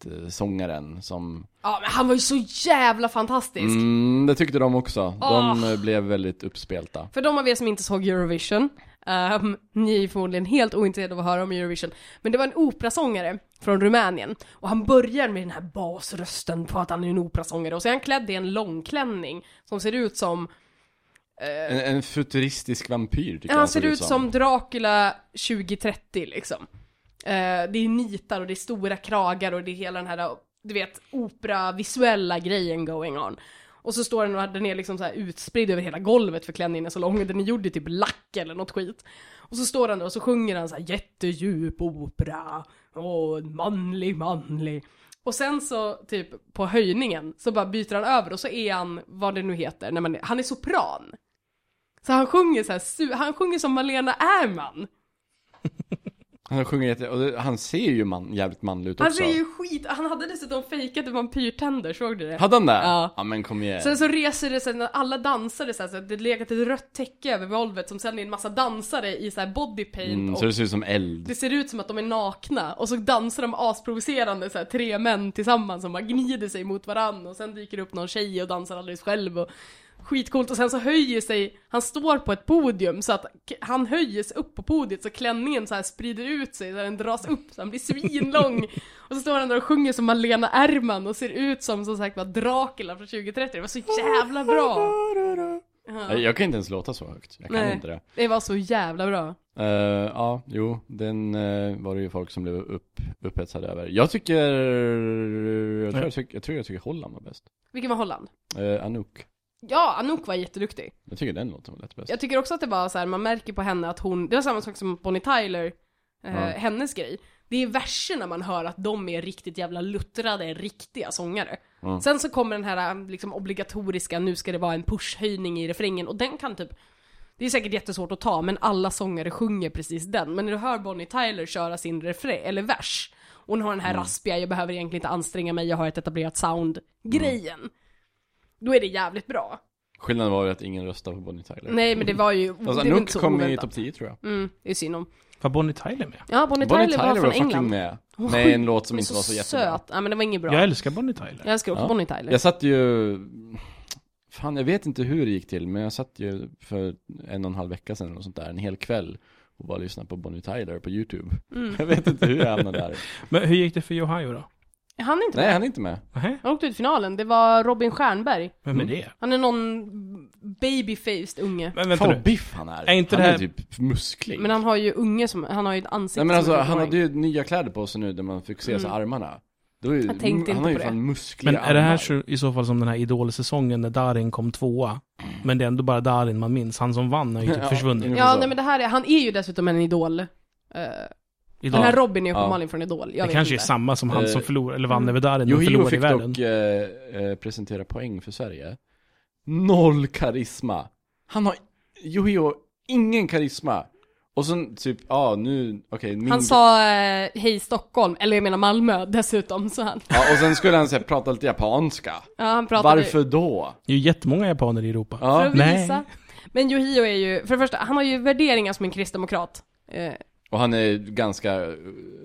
operettsångaren som... Ja, men han var ju så jävla fantastisk. Mm, det tyckte de också. De Ah. eh, blev väldigt uppspelta. För de av er som inte såg Eurovision, ehm, ni är förmodligen helt ointresserade av att höra om Eurovision, men det var en operasångare från Rumänien, och han börjar med den här basrösten på att han är en operasångare, och så är han klädd i en långklänning som ser ut som En, en futuristisk vampyr tycker jag Han ser ut som Dracula 2030 liksom. Eh, det är nitar och det är stora kragar och det är hela den här, du vet, operavisuella grejen going on. Och så står den och den är liksom så här utspridd över hela golvet för klänningen är så lång, och den är gjord i typ lack eller något skit. Och så står han där och så sjunger han så här jättedjup opera, och manlig, manlig. Och sen så typ på höjningen så bara byter han över och så är han, vad det nu heter, när man, han är sopran. Så han sjunger så här, han sjunger som Malena Ärman. [LAUGHS] Han sjunger jätte... Och det, han ser ju man, jävligt manlig ut Han också. ser ju skit, han hade dessutom fejkade vampyrtänder, såg du det? Hade han det? Ja. Ja men kom igen. Sen så reser det sig när alla dansare så här, så det legat ett rött täcke över golvet som sen är en massa dansare i så här body paint Mm, och så det ser ut som eld. det ser ut som att de är nakna och så dansar de asprovocerande så här, tre män tillsammans som bara gnider sig mot varann och sen dyker det upp någon tjej och dansar alldeles själv och skitcoolt och sen så höjer sig, han står på ett podium så att han höjer sig upp på podiet så klänningen så här sprider ut sig så den dras upp så han blir svinlång [LAUGHS] och så står han där och sjunger som Malena Ärman och ser ut som som sagt var Dracula från 2030, det var så jävla bra! [LAUGHS] Ja. Jag kan inte ens låta så högt. Jag kan Nej. inte det. Det var så jävla bra. Eh, ja, jo, den eh, var det ju folk som blev upp, upphetsade över. Jag tycker, jag tror jag, tycker, jag tror jag tycker Holland var bäst. Vilken var Holland? Uh, Anouk. Ja, Anouk var jätteduktig. Jag tycker den låten var lätt bäst. Jag tycker också att det var så här, man märker på henne att hon, det var samma sak som Bonnie Tyler, eh, Ja. hennes grej. Det är verserna man hör att de är riktigt jävla luttrade, riktiga sångare. Ja. Sen så kommer den här liksom obligatoriska, nu ska det vara en pusghöjning i refrängen och den kan typ det är säkert jättesvårt att ta, men alla sångare sjunger precis den. Men när du hör Bonnie Tyler köra sin refräng, eller vers, och hon har den här Mm. raspiga, jag behöver egentligen inte anstränga mig, jag har ett etablerat sound-grejen. Då är det jävligt bra. Skillnaden var ju att ingen röstade på Bonnie Tyler. Nej men det var ju, Alltså det var Anouk inte så kom i oväntat. topp 10 tror jag. Mm, det är synd om. Var Bonnie Tyler med? Ja, Bonnie, Bonnie Tyler, var var från fucking England. med. Hon Med en låt som inte var så jättebra. söt. Ja men det var inget bra. Jag Jag, älskar Bonnie Tyler. älskar också Ja. Bonnie Tyler. Jag satt ju, fan jag vet inte hur det gick till, men jag satt ju för en och en halv vecka sedan och sånt där, en hel kväll och bara lyssnade på Bonnie Tyler på YouTube. Mm. [LAUGHS] Jag vet inte hur jag hamnade där. Men hur gick det för Ohio då? Han är inte Nej, med. han är inte med. Han åkte ut i finalen. Det var Robin Stjernberg. Vem är Mm. det? Han är någon babyfaced unge. Men vänta Fan nu. vad biff han är. Är inte han det här- är typ musklig. Men han har ju unge som, han har ju ett ansikte Nej men alltså han hade ju nya kläder på sig nu där man fick se sig Mm. armarna. Det var ju, Jag tänkte han inte har ju på det. fan muskliga Men är det här armar. så, i så fall som den här idolsäsongen när Darin kom tvåa? Men det är ändå bara Darin man minns. Han som vann har ju typ Ja, försvunnit. Ja, så. nej men det här är, han är ju dessutom en idol. Eh, Idol. Den här Robin är ju Ja. uppenbarligen från Idol. Jag det vet kanske inte. är samma som han Eh, som förlorade, eller vann mm. över och Yohio förlorade i fick världen. dock eh, eh, presentera poäng för Sverige. Noll karisma. Han har, Yohio, ingen karisma. Och sen typ, ja nu, okej, min... Han sa eh, hej Stockholm, eller jag menar Malmö [LAUGHS] dessutom, så han. Ja, och sen skulle han här, prata lite japanska. Ja, han pratade Varför då? Det är ju jättemmånga japaner i Europa. för Ja, att Nej. visa. Men Yohio är ju, för det första, han har ju värderingar som en kristdemokrat. Eh, och han är ganska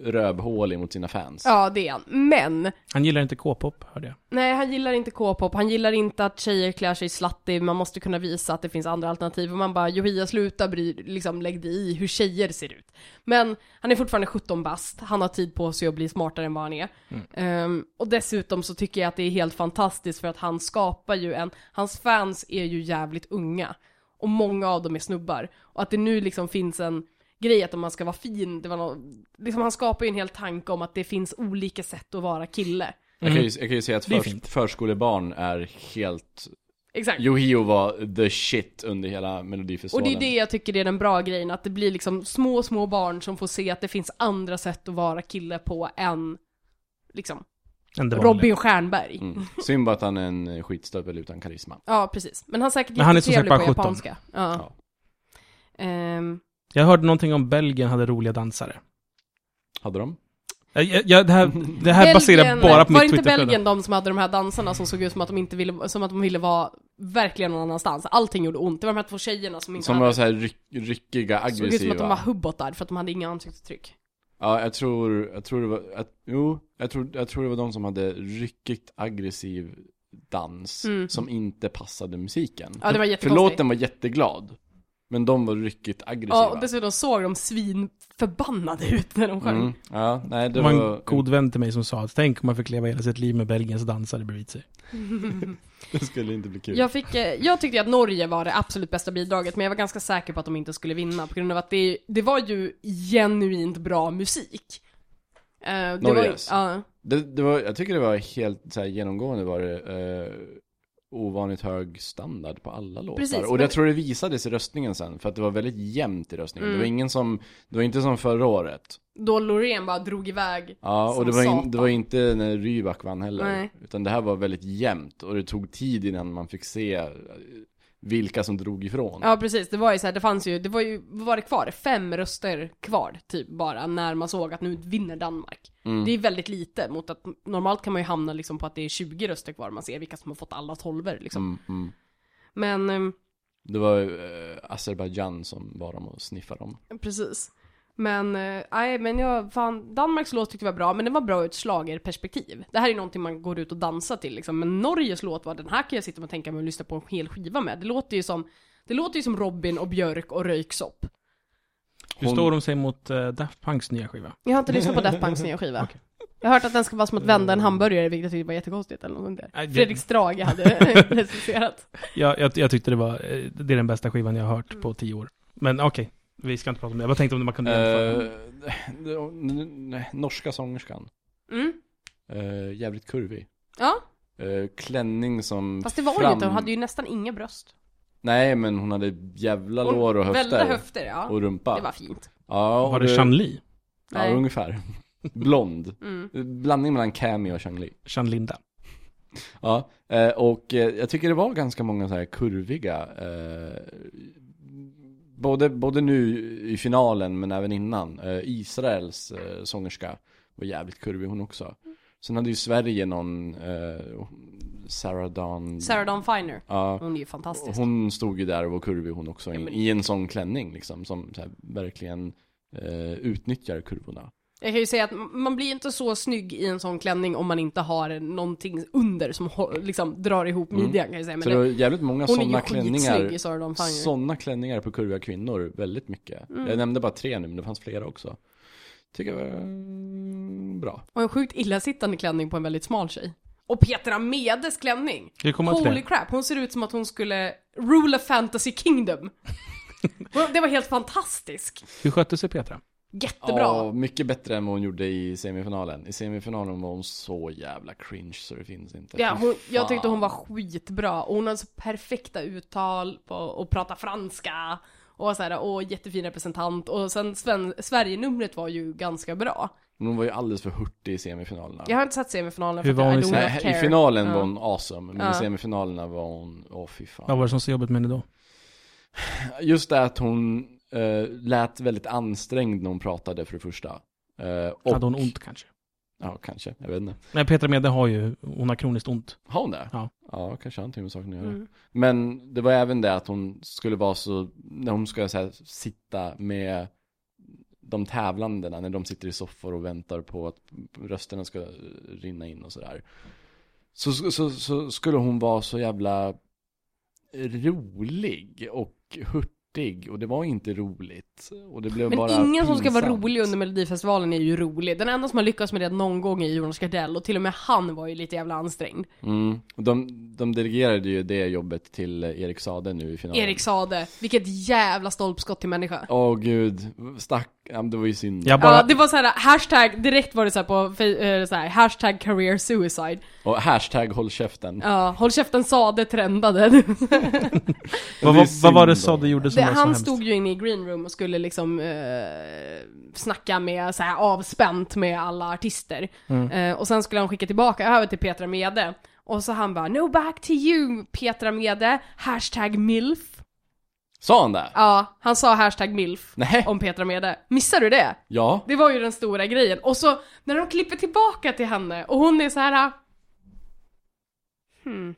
rövhålig mot sina fans. ja, det är han. Men, Han gillar inte K-pop, hörde jag. nej han gillar inte K-pop, han gillar inte att tjejer klär sig slattig, man måste kunna visa att det finns andra alternativ. Och man bara, Yohio sluta bry, liksom lägg dig i hur tjejer ser ut. Men, han är fortfarande 17 bast, han har tid på sig att bli smartare än vad han är. Ehm, och dessutom så tycker jag att det är helt fantastiskt för att han skapar ju en, hans fans är ju jävligt unga. Och många av dem är snubbar. Och att det nu liksom finns en grej att om man ska vara fin, det var nå liksom han skapar ju en hel tanke om att det finns olika sätt att vara kille. Jag, kan ju, jag kan ju säga att är förs- förskolebarn är helt... Exakt. Yohio var the shit under hela Och melodifestivalen. det är det jag tycker är den bra grejen, att det blir liksom små, små barn som får se att det finns andra sätt att vara kille på än liksom. Robin Stjernberg. Mm. [LAUGHS] Synd bara att han är en skitstövel utan karisma. Ja, precis. Men han är säkert Men han är som sagt jättetrevlig på bara 17. japanska. Ja. Ehm, Jag hörde någonting om Belgien hade roliga dansare. Hade de? Jag, jag, jag, det här, det här baserar bara på Var mitt inte Twitterflöde. Belgien de som hade de här dansarna som såg ut som att de inte ville, som att de ville vara verkligen någon annanstans? Allting gjorde ont. Det var de här två tjejerna som inte Som hade, var så här ryck, ryckiga, såg ut som att de var aggressiva. hubbotar för att de hade inga ansiktsuttryck. Ja, jag tror, jag tror det var, att, jo, jag tror, jag tror det var de som hade ryckigt aggressiv dans Mm. som inte passade musiken. Ja, det var För låten var jätteglad. Men de var ryckigt aggressiva. Ja, och dessutom såg de svinförbannade ut när de sjöng. mm. Ja, nej det var en god vän till mig som sa att tänk om man fick leva hela sitt liv med Belgiens dansare bredvid sig. [LAUGHS] Det skulle inte bli kul. Jag, fick, eh, jag tyckte att Norge var det absolut bästa bidraget, men jag var ganska säker på att de inte skulle vinna på grund av att det, det var ju genuint bra musik. Eh, det Norges? Var, ja, Det, det var, jag tycker det var helt så här, genomgående var det eh, ovanligt hög standard på alla låtar. Precis, och men- jag tror det visades i röstningen sen, för att det var väldigt jämnt i röstningen. Mm. Det var ingen som, det var inte som förra året. då Loreen bara drog iväg. Ja, och det var, in, det var inte när Rybak vann heller. Nej. Utan det här var väldigt jämnt och det tog tid innan man fick se vilka som drog ifrån. Ja precis, det var ju så här, det fanns ju, det var ju, vad var det kvar? Fem röster kvar, typ bara, när man såg att nu vinner Danmark. Mm. Det är väldigt lite mot att normalt kan man ju hamna liksom på att det är 20 röster kvar, man ser vilka som har fått alla tolver liksom. Mm, mm. Men, ehm, Det var eh, Azerbaijan som var dem och sniffade dem. Precis. Men, eh, nej men jag, fan, Danmarks låt tyckte jag var bra, men den var bra ur ett schlagerperspektiv. Det här är någonting man går ut och dansar till liksom, men Norges låt var, den här kan jag sitta och tänka mig och lyssna på en hel skiva med. Det låter ju som, det låter ju som Robin och Björk och Röyksopp. Hur Hon- står de sig mot uh, Daft Punks nya skiva? Jag har inte lyssnat på Daft Punks nya skiva. Jag har hört att den ska vara som att vända en hamburgare, vilket jag tyckte var jättekonstigt eller något där. Fredrik Strage hade [LAUGHS] recenserat. Jag, jag, jag tyckte det var, eh, det är den bästa skivan jag har hört på tio år. Men okej, vi ska inte prata om det. Jag bara tänkte om man kunde jämföra. Eh, n- n- norska sångerskan. Mm. Eh, jävligt kurvig. Ja, Eh, klänning som fast det var hon ju inte, hon hade ju nästan inga bröst. Nej men hon hade jävla Hon- lår och höfter. Väldiga höfter, ja. Och rumpa. Det var fint. Ja, och var det Chan Li? Ja, Nej. ungefär. [LAUGHS] Blond. Mm. Blandning mellan Cammy och Chang Li. Chan Linda? Ja, och jag tycker det var ganska många så här kurviga både, både nu i finalen men även innan. Eh, Israels eh, sångerska var jävligt kurvig hon också. Sen hade ju Sverige någon eh, Sarah Dawn Sarah Dawn Finer. Ja, Hon är ju fantastisk. hon stod ju där och var kurvig hon också Ja, i, men- i en sån klänning liksom som så här, verkligen eh, utnyttjar kurvorna. Jag kan ju säga att man blir inte så snygg i en sån klänning om man inte har någonting under som liksom drar ihop Mm. midjan kan jag säga. Men Så det var jävligt många sådana klänningar. Sådana klänningar på kurviga kvinnor, väldigt mycket. Mm. Jag nämnde bara tre nu, men det fanns flera också. Tycker jag var mm, bra. Och en sjukt illasittande klänning på en väldigt smal tjej. Och Petra Medes klänning! Holy crap, hon ser ut som att hon skulle rule a fantasy kingdom. [LAUGHS] Det var helt fantastisk. Hur skötte sig Petra? Jättebra. Ja, mycket bättre än vad hon gjorde i semifinalen. I semifinalen var hon så jävla cringe så det finns inte. Ja, hon, jag tyckte hon var skitbra. Och hon hade så perfekta uttal på att prata franska. Och var så här, och jättefin representant. Och sen Sven, Sverige-numret var ju ganska bra. Men hon var ju alldeles för hurtig i semifinalerna. Jag har inte sett semifinalen Hur för var att hon I i Nej, care. I finalen Ja. var hon awesome, men Ja. i semifinalerna var hon, åh fy fan. Vad var det som så jobbigt med henne då? Just det att hon eh, lät väldigt ansträngd när hon pratade för det första. Eh, och, Hade hon ont kanske? Ja, kanske. Jag vet inte. Nej, Petra Mede har ju, hon har kroniskt ont. Har hon det? Ja. Ja, kanske har någonting med saken att göra. Mm. Men det var även det att hon skulle vara så, när hon ska så här, sitta med de tävlandena, när de sitter i soffor och väntar på att rösterna ska rinna in och sådär. Så, så, så, så skulle hon vara så jävla rolig och hurtig och det var inte roligt. Och det blev Men bara ingen som ska vara pinsamt. rolig under Melodifestivalen är ju rolig. Den enda som har lyckats med det någon gång är Jonas Gardell och till och med han var ju lite jävla ansträngd. Mm. Och de, de delegerade ju det jobbet till Erik Sade nu i finalen. Erik Sade, vilket jävla stolpskott till människa. Åh gud, stack, ja, men det var ju synd. Jag bara, Ja, det var så här hashtag, direkt var det så här på, eh, så här, hashtag career suicide. Och hashtag håll käften. Ja, håll käften Sade trendade. [LAUGHS] vad, vad, vad var det Sade gjorde som Det, var så han hemskt? stod ju inne i green room och skulle liksom eh, snacka med så här avspänt med alla artister. Mm. Eh, och sen skulle han skicka tillbaka över till Petra Mede. Och så han bara 'No back to you Petra Mede' hashtag milf. Sa han det? Ja, han sa hashtag milf Nej. om Petra Mede. Missar du det? Ja. Det var ju den stora grejen. Och så när de klipper tillbaka till henne och hon är så här. Hmm.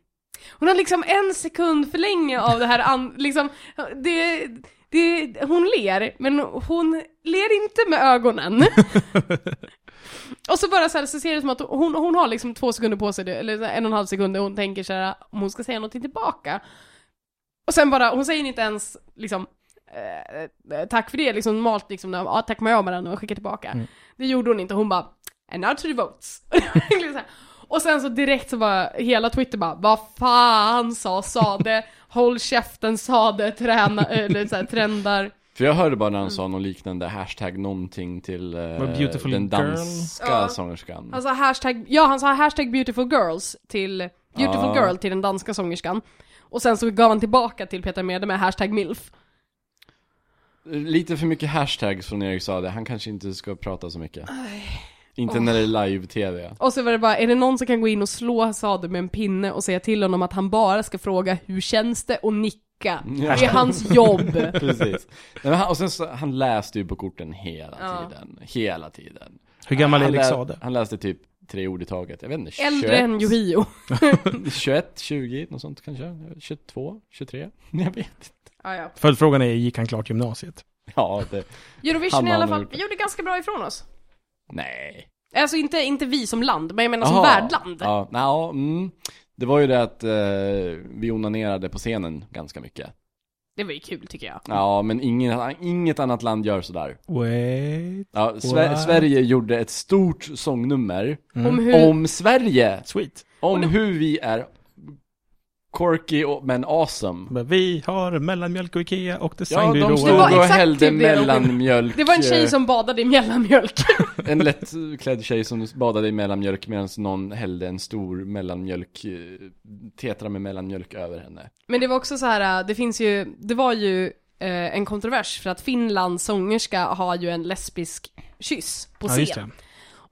Hon har liksom en sekund för länge av det här, an, liksom, det, det, hon ler, men hon ler inte med ögonen. [LAUGHS] och så bara så, här, så ser det som att hon, hon har liksom två sekunder på sig, eller en och en halv sekund, och hon tänker så här, om hon ska säga någonting tillbaka. Och sen bara, hon säger inte ens liksom eh, tack för det, liksom normalt liksom, när, ja, tack med med den och skickar tillbaka. Mm. Det gjorde hon inte, hon bara, and now to the votes. [LAUGHS] Och sen så direkt så bara, hela Twitter bara, vad fan sa Sade, håll käften Sade, träna, eller så här, trendar. För jag hörde bara när han Mm. sa någon liknande hashtag någonting till eh, den girl. danska Ja. sångerskan. Han sa hashtag, ja han sa hashtag beautiful girls till, beautiful Ja. girl till den danska sångerskan. Och sen så gav han tillbaka till Peter Mede med hashtag milf. Lite för mycket hashtags från Erik Sade, han kanske inte ska prata så mycket. Inte när det är live-tv. Och så var det bara, är det någon som kan gå in och slå Sade med en pinne och säga till honom att han bara ska fråga hur känns det och nicka? Ja. Det är hans jobb. [LAUGHS] Precis. Och sen så, han läste ju på korten hela Ja. tiden. Hela tiden. Hur gammal är Erik Sade? Han läste typ tre ord i taget. Jag vet inte, 21, Äldre än Yohio. 21, 20, något sånt kanske. 22, 23. [LAUGHS] Jag vet inte. Ah, ja. Följdfrågan är, gick han klart gymnasiet? Ja, det, Eurovision i alla fall, vi gjorde ganska bra ifrån oss. nej. Alltså inte, inte vi som land, men jag menar som Jaha. värdland. Ja, ja, mm. Det var ju det att eh, vi onanerade på scenen ganska mycket. Det var ju kul tycker jag. Ja, men ingen, inget annat land gör sådär. Wait. Ja, Sve- What? Sverige gjorde ett stort sångnummer Mm. Om hur... om Sverige! Sweet. Om hur vi är quirky och, men awesome. Men Vi har mellanmjölk och Ikea och Ja, designbyrå. de Det stod var och exakt hällde typ mellanmjölk. Det var en tjej eh, som badade i mellanmjölk. [LAUGHS] En lättklädd tjej som badade i mellanmjölk medan någon hällde en stor mellanmjölk, eh, tetra med mellanmjölk över henne. Men det var också så här, äh, det finns ju, det var ju eh, en kontrovers för att Finlands sångerska har ju en lesbisk kyss på Ja, just scen. det.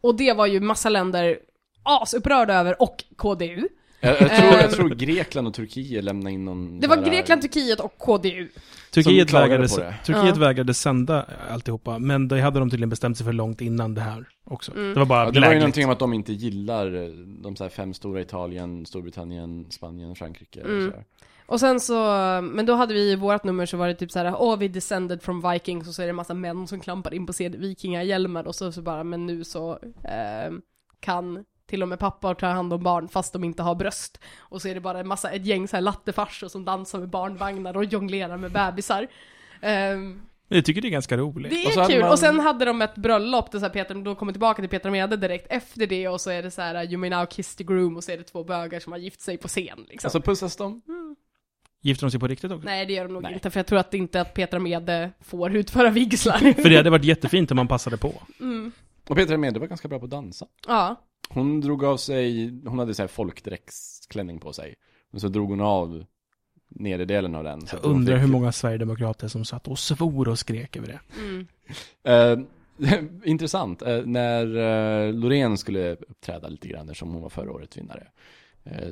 Och det var ju massa länder asupprörda över, och KDU. Jag, jag, tror, jag Ehm. tror Grekland och Turkiet lämnade in någon Det var Grekland, Turkiet och KDU. Turkiet, vägrade. Turkiet Ja. vägrade sända alltihopa, men det hade de tydligen bestämt sig för långt innan det här också. Mm. Det var bara Ja, det var ju någonting om att de inte gillar eh, de så här fem stora Italien, Storbritannien, Spanien, Frankrike och Mm. så här. Och sen så, men då hade vi i vårt nummer så var det typ så här: åh vi descended from vikings och så är det en massa män som klampar in på vikingahjälmar och så, så bara, men nu så eh, kan till och med pappor ta hand om barn fast de inte har bröst. Och så är det bara en massa, ett gäng så här lattefarsor som dansar med barnvagnar och jonglerar med bebisar. Ehm, Jag tycker det är ganska roligt. det Och så är hade kul, man- och sen hade de ett bröllop där så här Peter, då kommer tillbaka till Petra Mede direkt efter det och så är det så här You may now kiss the groom och så är det två bögar som har gift sig på scen liksom. Alltså pussas de? Gifter de sig på riktigt också? Nej det gör de nog Nej. inte, för jag tror att inte att Petra Mede får utföra vigslar. För det hade varit jättefint om man passade på. Mm. Och Petra Mede var ganska bra på att dansa. Ja. Hon drog av sig, hon hade så här folkdräktsklänning på sig. Och så drog hon av nedre delen av den. så Jag undrar fick- hur många sverigedemokrater som satt och svor och skrek över det. Mm. Eh, [LAUGHS] intressant, eh, när uh, Loreen skulle uppträda lite grann som hon var förra årets vinnare.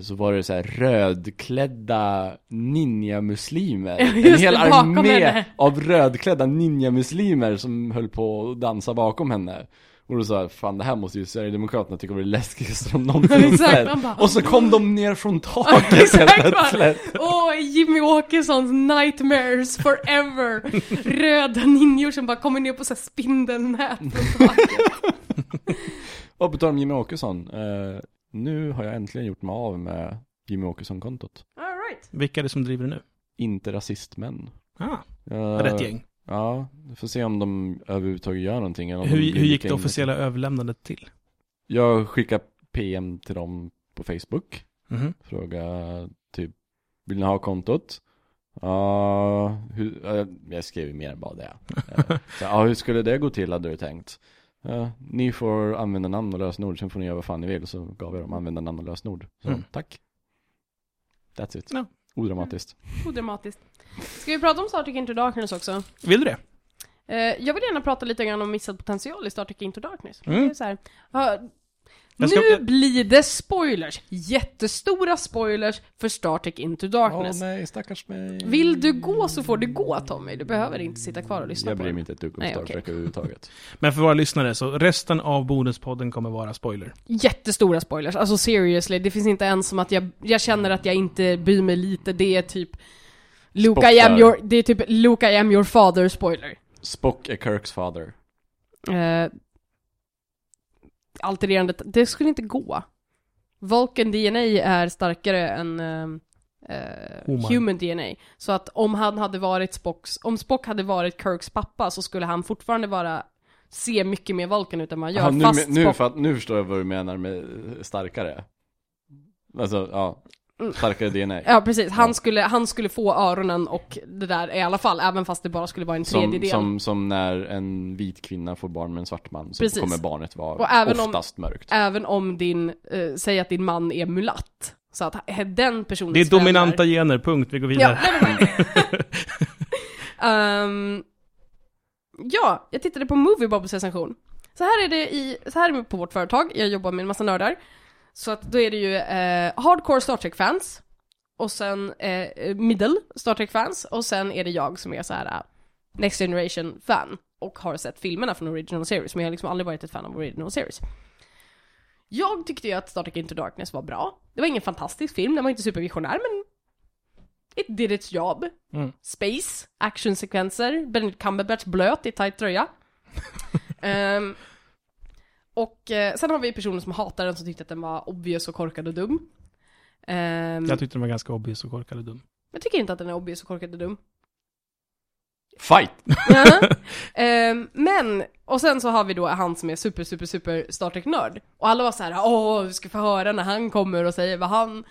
Så var det så här rödklädda ninja-muslimer. [LAUGHS] Ja, En hel armé henne. av rödklädda ninja-muslimer som höll på att dansa bakom henne. Och då sa jag, fan det här måste ju Sverigedemokraterna tycka var det läskigaste de [LAUGHS] någonsin sett. bara- Och så kom de ner från taket [LAUGHS] helt plötsligt. Åh, Jimmy Åkessons nightmares forever! [LAUGHS] Röda ninjor som bara kommer ner på så här spindelnät från taket. Och på tal om Jimmy Åkesson, eh, nu har jag äntligen gjort mig av med Jimmy Åkesson-kontot. All right. Vilka är det som driver det nu? Inte rasistmän. Ah, Jag- rätt gäng. Ja, vi får se om de överhuvudtaget gör någonting. eller Hur, hur gick det officiella överlämnandet till? Jag skickar PM till dem på Facebook. Mhm. Fråga typ, vill ni ha kontot? Ja, hur, ja, jag skrev mer än bara det. [LAUGHS] Så, ja, hur skulle det gå till hade du tänkt? Ja, ni får använda namn och lösenord, sen får ni göra vad fan ni vill. Så gav jag dem använda namn och lösenord. Så, Mm. tack. That's it. Ja. Odramatiskt. [LAUGHS] Odramatiskt. Ska vi prata om Star Trek Into Darkness också? Vill du det? Eh, jag vill gärna prata lite grann om missad potential i Star Trek Into Darkness. Mm. Det är så här, ska- nu blir det spoilers! Jättestora spoilers för Star Trek Into Åh Darkness. nej, stackars mig. Vill du gå så får du gå Tommy, du behöver inte sitta kvar och lyssna Jag på bryr det. mig inte ett dugg om Nej, Star. Trek överhuvudtaget. [LAUGHS] Men för våra lyssnare, så resten av bonuspodden kommer vara spoiler. Jättestora spoilers, alltså seriously, det finns inte ens som att jag, jag känner att jag inte bryr mig lite, det är typ Luke I am your, det är typ Luke I am your father spoiler. Spock är Kirks fader. Uh, altererandet, det skulle inte gå. Vulcan DNA är starkare än ehm, eh, Human. DNA. Så att om han hade varit Spocks, om Spock hade varit Kirks pappa så skulle han fortfarande vara, se mycket mer Vulcan ut än han gör. Jaha, nu, fast nu, Spock, för att, nu förstår jag vad du menar med starkare. Alltså, ja. Starkare DNA. Ja precis, han, Ja. skulle, han skulle få öronen och det där i alla fall, även fast det bara skulle vara en Som, tredjedel. som, som när en vit kvinna får barn med en svart man så Precis. kommer barnet vara Och även om- oftast mörkt. Även om din, eh, säg att din man är mulatt. Så att den personen Det är dominanta gener, punkt. Vi går vidare. Ja, nevermind. [LAUGHS] Ehm, ja, jag tittade på Moviebobs recension. Så här är det i, så här är det på vårt företag, jag jobbar med en massa nördar. Så att då är det ju eh, hardcore Star Trek-fans, och sen eh, middle Star Trek-fans, och sen är det jag som är så här eh, Next Generation-fan, och har sett filmerna från Original Series, men jag har liksom aldrig varit ett fan av Original Series. Jag tyckte ju att Star Trek Into Darkness var bra. Det var ingen fantastisk film, den var inte supervisionär, men it did its job. Mm. Space, actionsekvenser, Benedict Cumberbatch blöt i tight tröja. [LAUGHS] Ehm, och eh, sen har vi personer som hatar den, som tyckte att den var obvious och korkad och dum. Ehm, Jag tyckte den var ganska obvious och korkad och dum. jag tycker inte att den är obvious och korkad och dum. Fight! Ja. [LAUGHS] Ehm, men, och sen så har vi då han som är super, super, super Star Trek-nörd. Och alla var så här: åh, vi ska få höra när han kommer och säger vad han,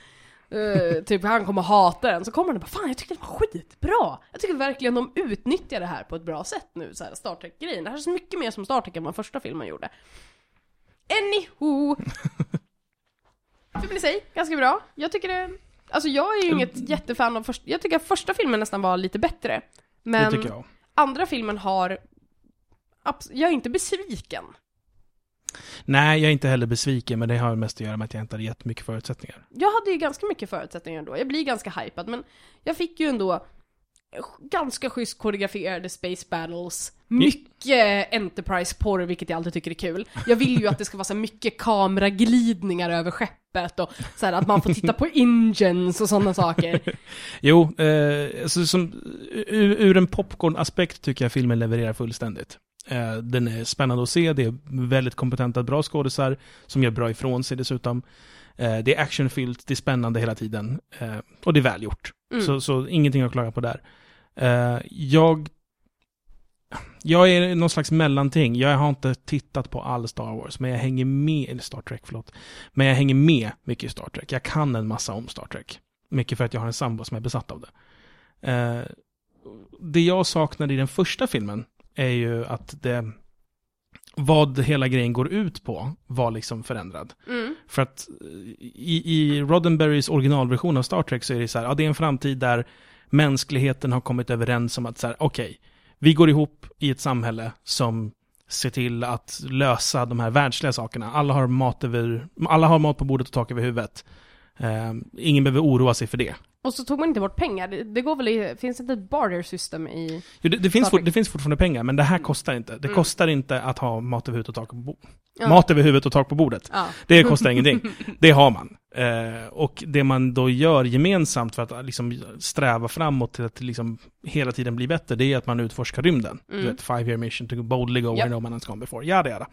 eh, [LAUGHS] typ han kommer hata den. Så kommer han och bara, fan jag tyckte det var skitbra! Jag tycker verkligen de utnyttjar det här på ett bra sätt nu, så här Star Trek-grejen. Det här är så mycket mer som Star Trek än vad första filmen gjorde. Anywho! Filmen i sig, ganska bra. Jag tycker det, alltså jag är ju inget jättefan av första, jag tycker att första filmen nästan var lite bättre. Men Det tycker jag. andra filmen har, jag är inte besviken. Nej, jag är inte heller besviken, men det har mest att göra med att jag inte hade jättemycket förutsättningar. Jag hade ju ganska mycket förutsättningar ändå, jag blir ganska hypad, men jag fick ju ändå ganska schysst koreograferade space battles, mycket Enterprise-porr, vilket jag alltid tycker är kul. Jag vill ju att det ska vara så mycket kameraglidningar över skeppet och så här att man får titta på [LAUGHS] engines och sådana saker. [LAUGHS] Jo, eh, alltså, som, ur, ur en popcorn-aspekt tycker jag filmen levererar fullständigt. Eh, den är spännande att se, det är väldigt kompetenta, bra skådisar som gör bra ifrån sig dessutom. Eh, det är actionfyllt, det är spännande hela tiden. Eh, och det är välgjort. Mm. Så, så ingenting att klaga på där. Eh, jag... Jag är någon slags mellanting. Jag har inte tittat på all Star Wars, men jag hänger med, eller Star Trek, förlåt. Men jag hänger med mycket i Star Trek. Jag kan en massa om Star Trek. Mycket för att jag har en sambo som är besatt av det. Eh, det jag saknade i den första filmen är ju att det, vad hela grejen går ut på var liksom förändrad. Mm. För att eh, i, i Roddenberrys originalversion av Star Trek så är det så här, ja det är en framtid där mänskligheten har kommit överens om att så här, okej, vi går ihop i ett samhälle som ser till att lösa de här världsliga sakerna. Alla har mat, över, alla har mat på bordet och tak över huvudet. Eh, ingen behöver oroa sig för det. Och så tog man inte bort pengar, det, det går väl i, finns inte ett barter system i... Jo, det, det, finns Trek. det finns fortfarande pengar, men det här kostar inte. Det Mm. kostar inte att ha mat över huvudet och tak på bordet. Ja. Mat över huvudet och tak på bordet. Ja. Det kostar ingenting. [LAUGHS] Det har man. Eh, och det man då gör gemensamt för att eh, liksom sträva framåt till att liksom hela tiden bli bättre, det är att man utforskar rymden. Mm. Du vet, five year mission to boldly go Japp. where no man has gone before. Jada, jada.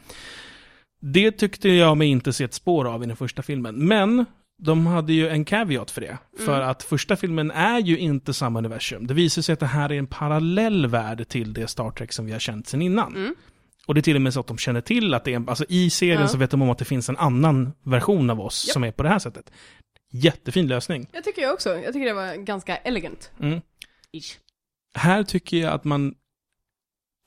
Det tyckte jag mig inte se ett spår av i den första filmen. Men de hade ju en caveat för det. För Mm. att första filmen är ju inte samma universum. Det visar sig att det här är en parallell värld till det Star Trek som vi har känt sedan innan. Mm. Och det är till och med så att de känner till att det är en, alltså i serien Ja. så vet de om att det finns en annan version av oss Japp. som är på det här sättet. Jättefin lösning. Jag tycker jag också, jag tycker det var ganska elegant. Mm. Här tycker jag att man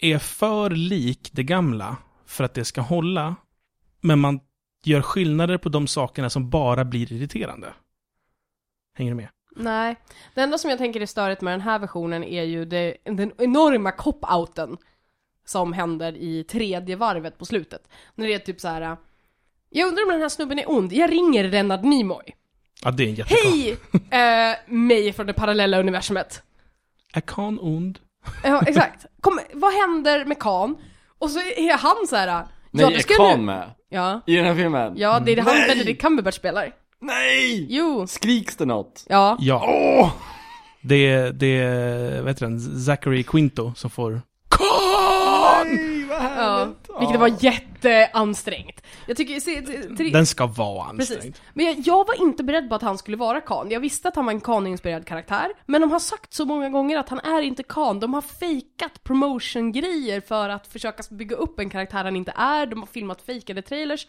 är för lik det gamla för att det ska hålla. Men man gör skillnader på de sakerna som bara blir irriterande. Hänger du med? Nej, det enda som jag tänker är störigt med den här versionen är ju det, den enorma cop-outen som händer i tredje varvet på slutet. När det är typ så här. Jag undrar om den här snubben är ond, jag ringer Renard Nimoy. Ja, det är en jättebra. Hej! Eh, mig från det parallella universumet. Är Khan ond? Ja, exakt. Kom, vad händer med Khan? Och så är han så här. Nej, ja, är det ska Khan med? Ja. I den här filmen? Ja, det är det han Nej! Benedict Cumberbatch spelar. Nej! Jo. Skriks det något? Ja. Ja. Åh! Det är, det är, vad heter den, Zachary Quinto som får Khan! Nej, vad härligt! Vilket var jätteansträngt. Jag tycker, se, tre, Den ska vara Precis. ansträngd. Men jag, jag var inte beredd på att han skulle vara Khan. Jag visste att han var en Khan-inspirerad karaktär. Men de har sagt så många gånger att han är inte Khan. De har fejkat promotion-grejer för att försöka bygga upp en karaktär han inte är. De har filmat fejkade trailers.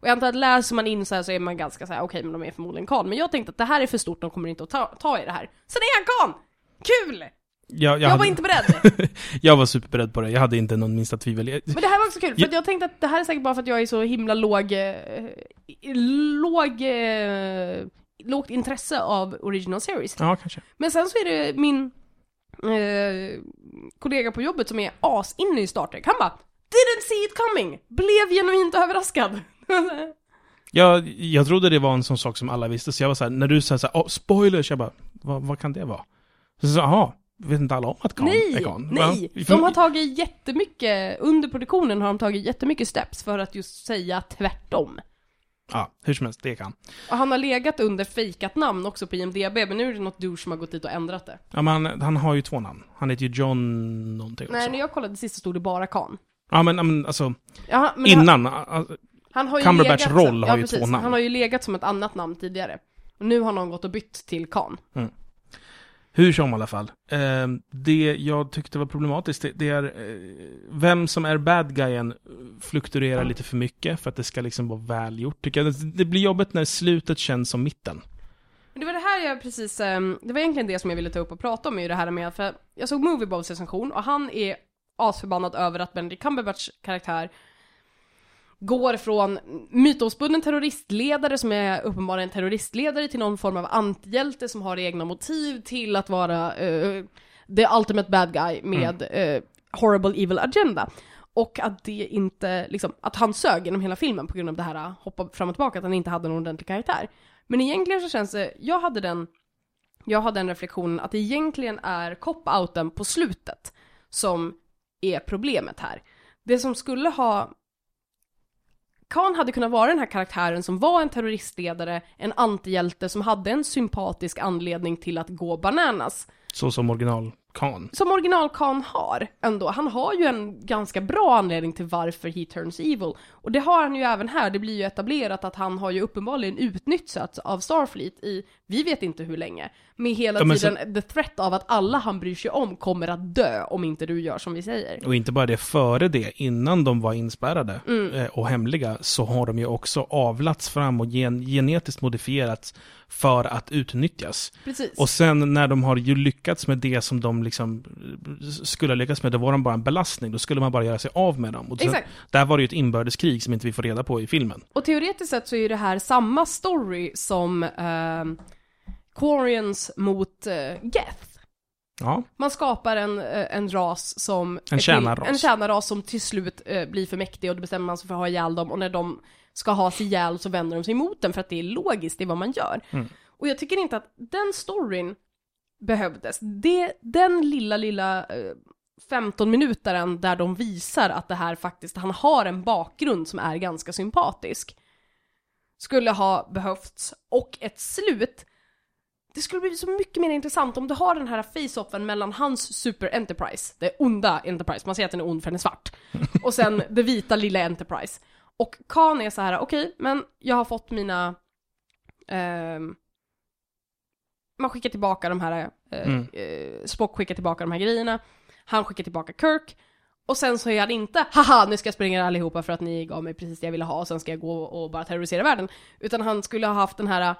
Och jag antar att läser man in så här så är man ganska så här: okej men de är förmodligen Khan. Men jag tänkte att det här är för stort, de kommer inte att ta, ta i det här. Sen är han Khan! Kul! Jag, jag, Jag, hade, var inte beredd. [LAUGHS] jag var superberedd på det, jag hade inte någon minsta tvivel. Jag, Men det här var också kul, för Ja. att jag tänkte att det här är säkert bara för att jag är så himla låg, eh, låg, eh, lågt intresse av original series. ja, kanske. Men sen så är det min eh, kollega på jobbet som är as inne i Star Trek. Han bara Didn't see it coming! Blev genuint överraskad. [LAUGHS] Jag, jag trodde det var en sån sak som alla visste, så jag var såhär, när du sa såhär, oh, spoilers, jag bara, vad, vad kan det vara? Så jag sa, vet inte alla om att Khan är nej, Khan? nej! Va? De har tagit jättemycket, under produktionen har de tagit jättemycket steps för att just säga tvärtom. Ja, hur som helst, det kan. Och han har legat under fejkat namn också på IMDB, men nu är det något douche som har gått dit och ändrat det. Ja, men han, han har ju två namn. Han heter ju John någonting Nej, också. när jag kollade sist så stod det bara Khan. Ja, men, men alltså, Ja, men innan. alltså, Han har ju Cumberbatch legat roll har ja, ju precis. två namn. Han har ju legat som ett annat namn tidigare. Och nu har någon gått och bytt till Khan. Hur som i alla fall. Eh, det jag tyckte var problematiskt, det, det är eh, vem som är bad guyen fluktuerar lite för mycket för att det ska liksom vara välgjort. Tycker jag. Det, det blir jobbigt när slutet känns som mitten. Det var det här jag precis, ehm, det var egentligen det som jag ville ta upp och prata om i det här med, för jag såg Moviebobs recension och han är asförbannad över att Benedict Cumberbatch karaktär går från mytomspunnen terroristledare som är uppenbarligen en terroristledare till någon form av antihjälte som har egna motiv till att vara uh, the ultimate bad guy med uh, horrible evil agenda. Och att det inte, liksom, att han sög genom hela filmen på grund av det här uh, hoppa fram och tillbaka, att han inte hade någon ordentlig karaktär. Men egentligen så känns det, jag hade den, jag hade den reflektionen att det egentligen är cop-outen på slutet som är problemet här. Det som skulle ha Khan hade kunnat vara den här karaktären som var en terroristledare, en antihjälte som hade en sympatisk anledning till att gå bananas. Så som original Khan. Som original Khan har ändå. Han har ju en ganska bra anledning till varför he turns evil. Och det har han ju även här. Det blir ju etablerat att han har ju uppenbarligen utnyttjats av Starfleet i, vi vet inte hur länge, med hela Ja, tiden the threat av att alla han bryr sig om kommer att dö om inte du gör som vi säger. Och inte bara det, före det, innan de var inspärrade eh, och hemliga, så har de ju också avlats fram och gen genetiskt modifierats för att utnyttjas. Precis. Och sen när de har ju lyckats med det som de liksom skulle ha lyckats med, då var de bara en belastning. Då skulle man bara göra sig av med dem. Och Exakt. där var det ju ett inbördeskrig som inte vi får reda på i filmen. Och teoretiskt sett så är det här samma story som eh, Quarians mot eh, Geth. Ja, Man skapar en, eh, en ras som... En tjänarras. En tjänarras som till slut eh, blir för mäktig och då bestämmer man sig för att ha ihjäl dem och när de ska ha sig ihjäl så vänder de sig emot den för att det är logiskt, det är vad man gör. Mm. Och jag tycker inte att den storyn behövdes. Det, den lilla, lilla eh, 15 minutaren där de visar att det här faktiskt, han har en bakgrund som är ganska sympatisk. Skulle ha behövts. Och ett slut det skulle bli så mycket mer intressant om du har den här face-offen mellan hans Super Enterprise, det onda Enterprise, man säger att den är ond för den är svart, [LAUGHS] och sen det vita lilla Enterprise. Och Khan är så här: okej, men jag har fått mina... ehm, man skickar tillbaka de här, eh, Mm. eh, Spock skickar tillbaka de här grejerna, han skickar tillbaka Kirk, och sen så är han inte haha nu ska jag springa allihopa för att ni gav mig precis det jag ville ha och sen ska jag gå och bara terrorisera världen. Utan han skulle ha haft den här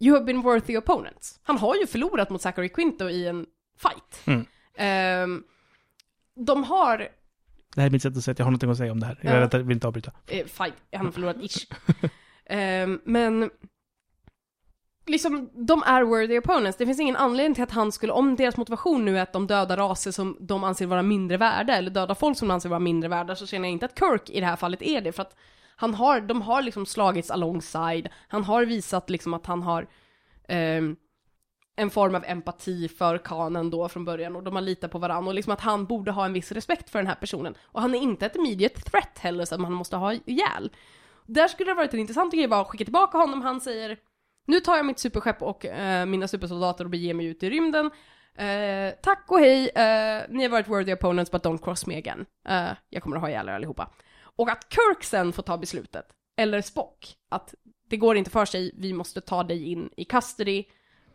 You have been worthy opponents. Han har ju förlorat mot Zachary Quinto i en fight. Mm. Ehm, de har, det här är mitt sätt att säga att jag har någonting att säga om det här. Jag Ja. jag vill inte avbryta. eh, fight, han har förlorat ish. [LAUGHS] Ehm, men liksom, de är worthy opponents. Det finns ingen anledning till att han skulle, om deras motivation nu är att de dödar raser som de anser vara mindre värda, eller dödar folk som de anser vara mindre värda, så känner jag inte att Kirk i det här fallet är det, för att han har, de har liksom slagits alongside, han har visat liksom att han har eh, en form av empati för kanen då från början och de har litat på varandra och liksom att han borde ha en viss respekt för den här personen. Och han är inte ett immediate threat heller så att man måste ha ihjäl. Där skulle det varit en intressant grej bara att skicka tillbaka honom, han säger nu tar jag mitt superskepp och eh, mina supersoldater och beger mig ut i rymden. Eh, tack och hej, eh, ni har varit worthy opponents but don't cross me again. Eh, jag kommer att ha ihjäl er allihopa. Och att Kirk sen får ta beslutet, eller Spock, att det går inte för sig, vi måste ta dig in i custody.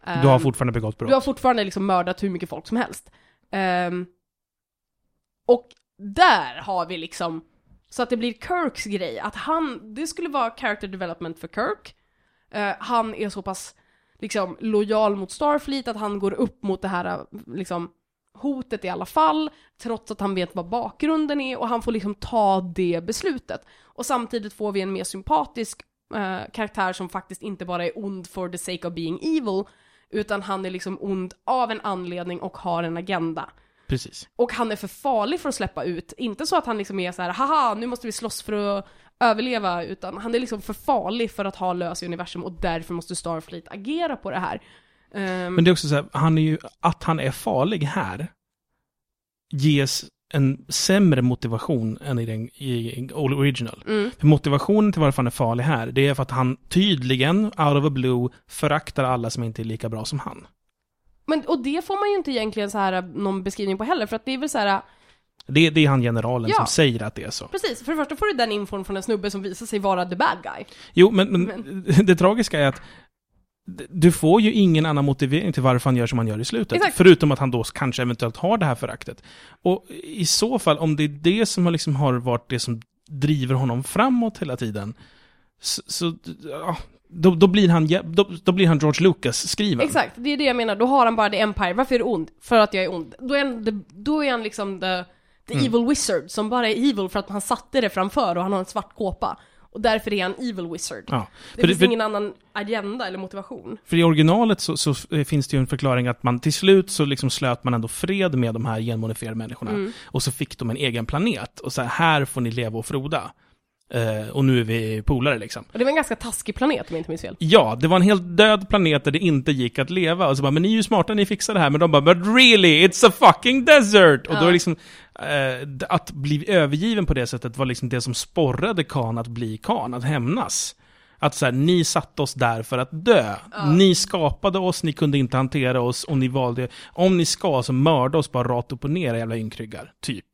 Du har Ehm, fortfarande begått brott. du har fortfarande liksom mördat hur mycket folk som helst. Ehm, och där har vi liksom, så att det blir Kirks grej, att han, det skulle vara character development för Kirk. Eh, han är så pass liksom lojal mot Starfleet att han går upp mot det här liksom hotet i alla fall, trots att han vet vad bakgrunden är och han får liksom ta det beslutet. Och samtidigt får vi en mer sympatisk eh, karaktär som faktiskt inte bara är ond for the sake of being evil, utan han är liksom ond av en anledning och har en agenda. Precis. Och han är för farlig för att släppa ut. Inte så att han liksom är så här, haha, nu måste vi slåss för att överleva, utan han är liksom för farlig för att ha lös i universum och därför måste Starfleet agera på det här. Ehm, Men det är också så här, han är ju, att han är farlig här ges en sämre motivation än i den i original. mm, För motivationen till varför han är farlig här, det är för att han tydligen, out of a blue, föraktar alla som inte är lika bra som han. men, och det får man ju inte egentligen så här någon beskrivning på heller, för att det är väl så här. Det, det är han generalen Ja. som säger att det är så. precis, för det första får du den infon från en snubbe som visar sig vara the bad guy. Jo, men, men, Men- [LAUGHS] det tragiska är att du får ju ingen annan motivering till varför han gör som han gör i slutet. Exakt. Förutom att han då kanske eventuellt har det här föraktet. Och i så fall, om det är det som har, liksom har varit det som driver honom framåt hela tiden, så, så ja, då, då, blir han, då, då blir han George Lucas-skriven. Exakt, det är det jag menar. Då har han bara The Empire. Varför är du ond? För att jag är ond. Då är han, då är han liksom the, the Mm. evil wizard som bara är evil för att han satte det framför och han har en svart kåpa. Och därför är han evil wizard. Ja. Det För, finns för, ingen annan agenda eller motivation. för i originalet så, så finns det ju en förklaring att man till slut så liksom slöt man ändå fred med de här genmodifierade människorna. Mm. Och så fick de en egen planet. Och så här, här får ni leva och froda. Eh, och nu är vi polare liksom. Och det var en ganska taskig planet om jag inte minns fel. Ja, det var en helt död planet där det inte gick att leva. Och så bara, men ni är ju smarta, ni fixar det här. Men de bara, but really, it's a fucking desert! Och då är liksom, d- att bli övergiven på det sättet var liksom det som sporrade Khan att bli Khan, att hämnas. Att så här, ni satte oss där för att dö. Ni skapade oss, ni kunde inte hantera oss och ni valde, om ni ska så mörda oss bara rakt upp och ner jävla ynkryggar, typ.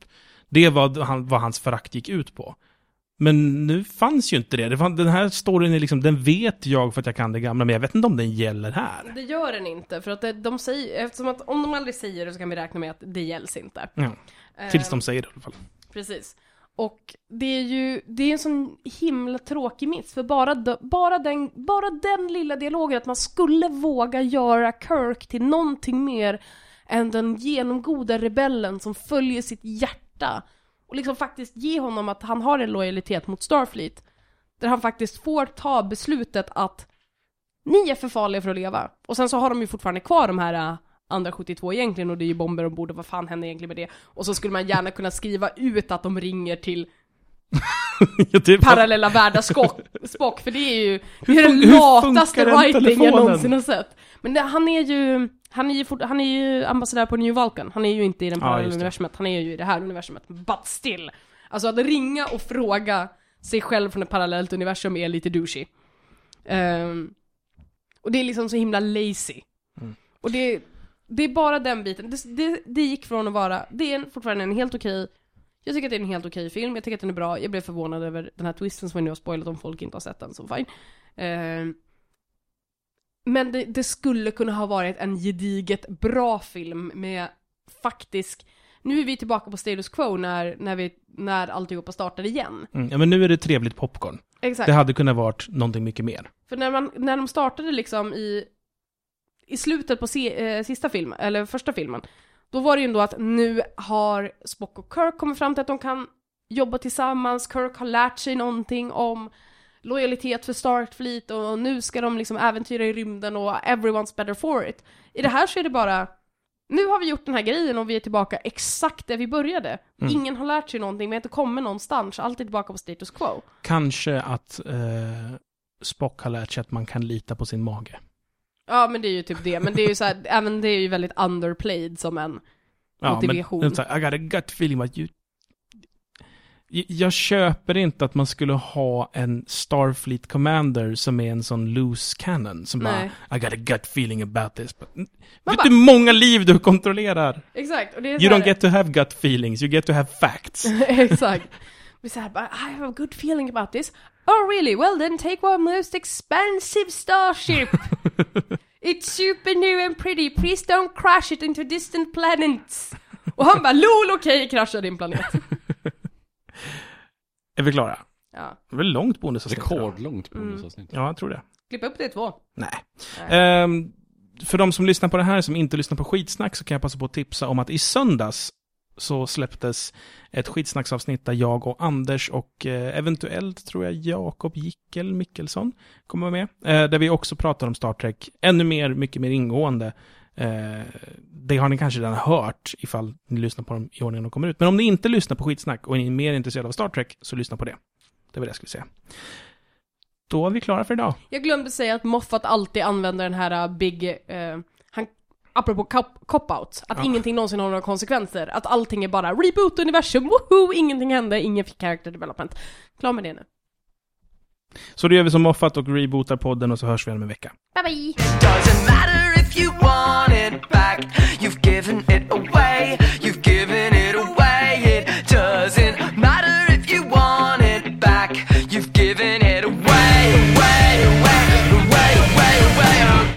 Det var vad hans förakt gick ut på. Men nu fanns ju inte det. det fann, den här storyn är liksom, den vet jag för att jag kan det gamla, men jag vet inte om den gäller här. Det gör den inte, för att det, de säger, eftersom att om de aldrig säger det så kan vi räkna med att det gälls inte. Ja. Tills Eh, de säger det i alla fall. Precis. Och det är ju, det är en sån himla tråkig miss, för bara, de, bara, den, bara den lilla dialogen att man skulle våga göra Kirk till någonting mer än den genomgoda rebellen som följer sitt hjärta. Och liksom faktiskt ge honom att han har en lojalitet mot Starfleet. Där han faktiskt får ta beslutet att ni är för farliga för att leva. Och sen så har de ju fortfarande kvar de här äh, andra 72 egentligen och det är ju bomber ombord och vad fan händer egentligen med det? Och så skulle man gärna kunna skriva ut att de ringer till [LAUGHS] Ja, bara- parallella världar [LAUGHS] Spock, Spock för det är ju det är den lataste funkar den writing jag någonsin har sett. Men det, han är ju, han är ju, fort, han är ju ambassadör på New Vulcan, han är ju inte i den parallella det. universumet, han är ju i det här universumet, but still. Alltså att ringa och fråga sig själv från ett parallellt universum är lite douchey. Ehm, och det är liksom så himla lazy. Mm. Och det, det är bara den biten, det, det, det gick från att vara, det är fortfarande en helt okej jag tycker att det är en helt okej film, jag tycker att den är bra, jag blev förvånad över den här twisten som jag nu har spoilat om folk inte har sett den, så fine. Ehm, men det, det skulle kunna ha varit en gediget bra film med faktisk, nu är vi tillbaka på status quo när, när, vi, när alltihopa startar igen. Mm, ja, men nu är det trevligt popcorn. Exakt. Det hade kunnat varit någonting mycket mer. För när, man, när de startade liksom i, i slutet på se, eh, sista filmen, eller första filmen, då var det ju ändå att nu har Spock och Kirk kommit fram till att de kan jobba tillsammans, Kirk har lärt sig någonting om lojalitet för Starfleet och nu ska de liksom äventyra i rymden och everyone's better for it. I det här så är det bara, nu har vi gjort den här grejen och vi är tillbaka exakt där vi började. Mm. Ingen har lärt sig någonting, vi har inte kommit någonstans, allt är tillbaka på status quo. Kanske att eh, Spock har lärt sig att man kan lita på sin mage. Ja men det är ju typ det, men det är ju så här, [LAUGHS] även det är ju väldigt underplayed som en Ja, Motivation. Men, så här, I got a gut feeling att you... Jag- köper inte att man skulle ha en Starfleet Commander som är en sån loose cannon som Nej. bara I got a gut feeling about this. But, vet bara- du hur många liv du kontrollerar? Exakt, och det är You så här- don't get to have gut feelings, you get to have facts. [LAUGHS] Exakt. Vi säger bara, I have a good feeling about this. Oh really? Well then take one most expensive starship. [LAUGHS] It's super new and pretty, please don't crash it into distant planets. Och han bara, lol okej, krascha din planet. [LAUGHS] Är vi klara? Ja. Det är väl långt bonusavsnitt. Rekordlångt bonusavsnitt. Ja, jag tror det. Klippa upp det två. Nej. Nej. Ehm, för de som lyssnar på det här som inte lyssnar på skitsnack så kan jag passa på att tipsa om att i söndags så släpptes ett skitsnacksavsnitt där jag och Anders och eh, eventuellt tror jag Jakob Jickel Mikkelsson kommer med. Eh, där vi också pratar om Star Trek ännu mer, mycket mer ingående. Eh, det har ni kanske redan hört ifall ni lyssnar på dem i ordningen de kommer ut. Men om ni inte lyssnar på skitsnack och är mer intresserade av Star Trek så lyssna på det. Det var det jag skulle säga. Då är vi klara för idag. Jag glömde säga att Moffat alltid använder den här uh, big, uh, han, apropå cop- cop-out, att Ja. ingenting någonsin har några konsekvenser, att allting är bara reboot universum, woho, ingenting hände, ingen fick character development. Klar med det nu. Så då gör vi som Moffat och rebootar podden och så hörs vi om en vecka. Bye bye! it away.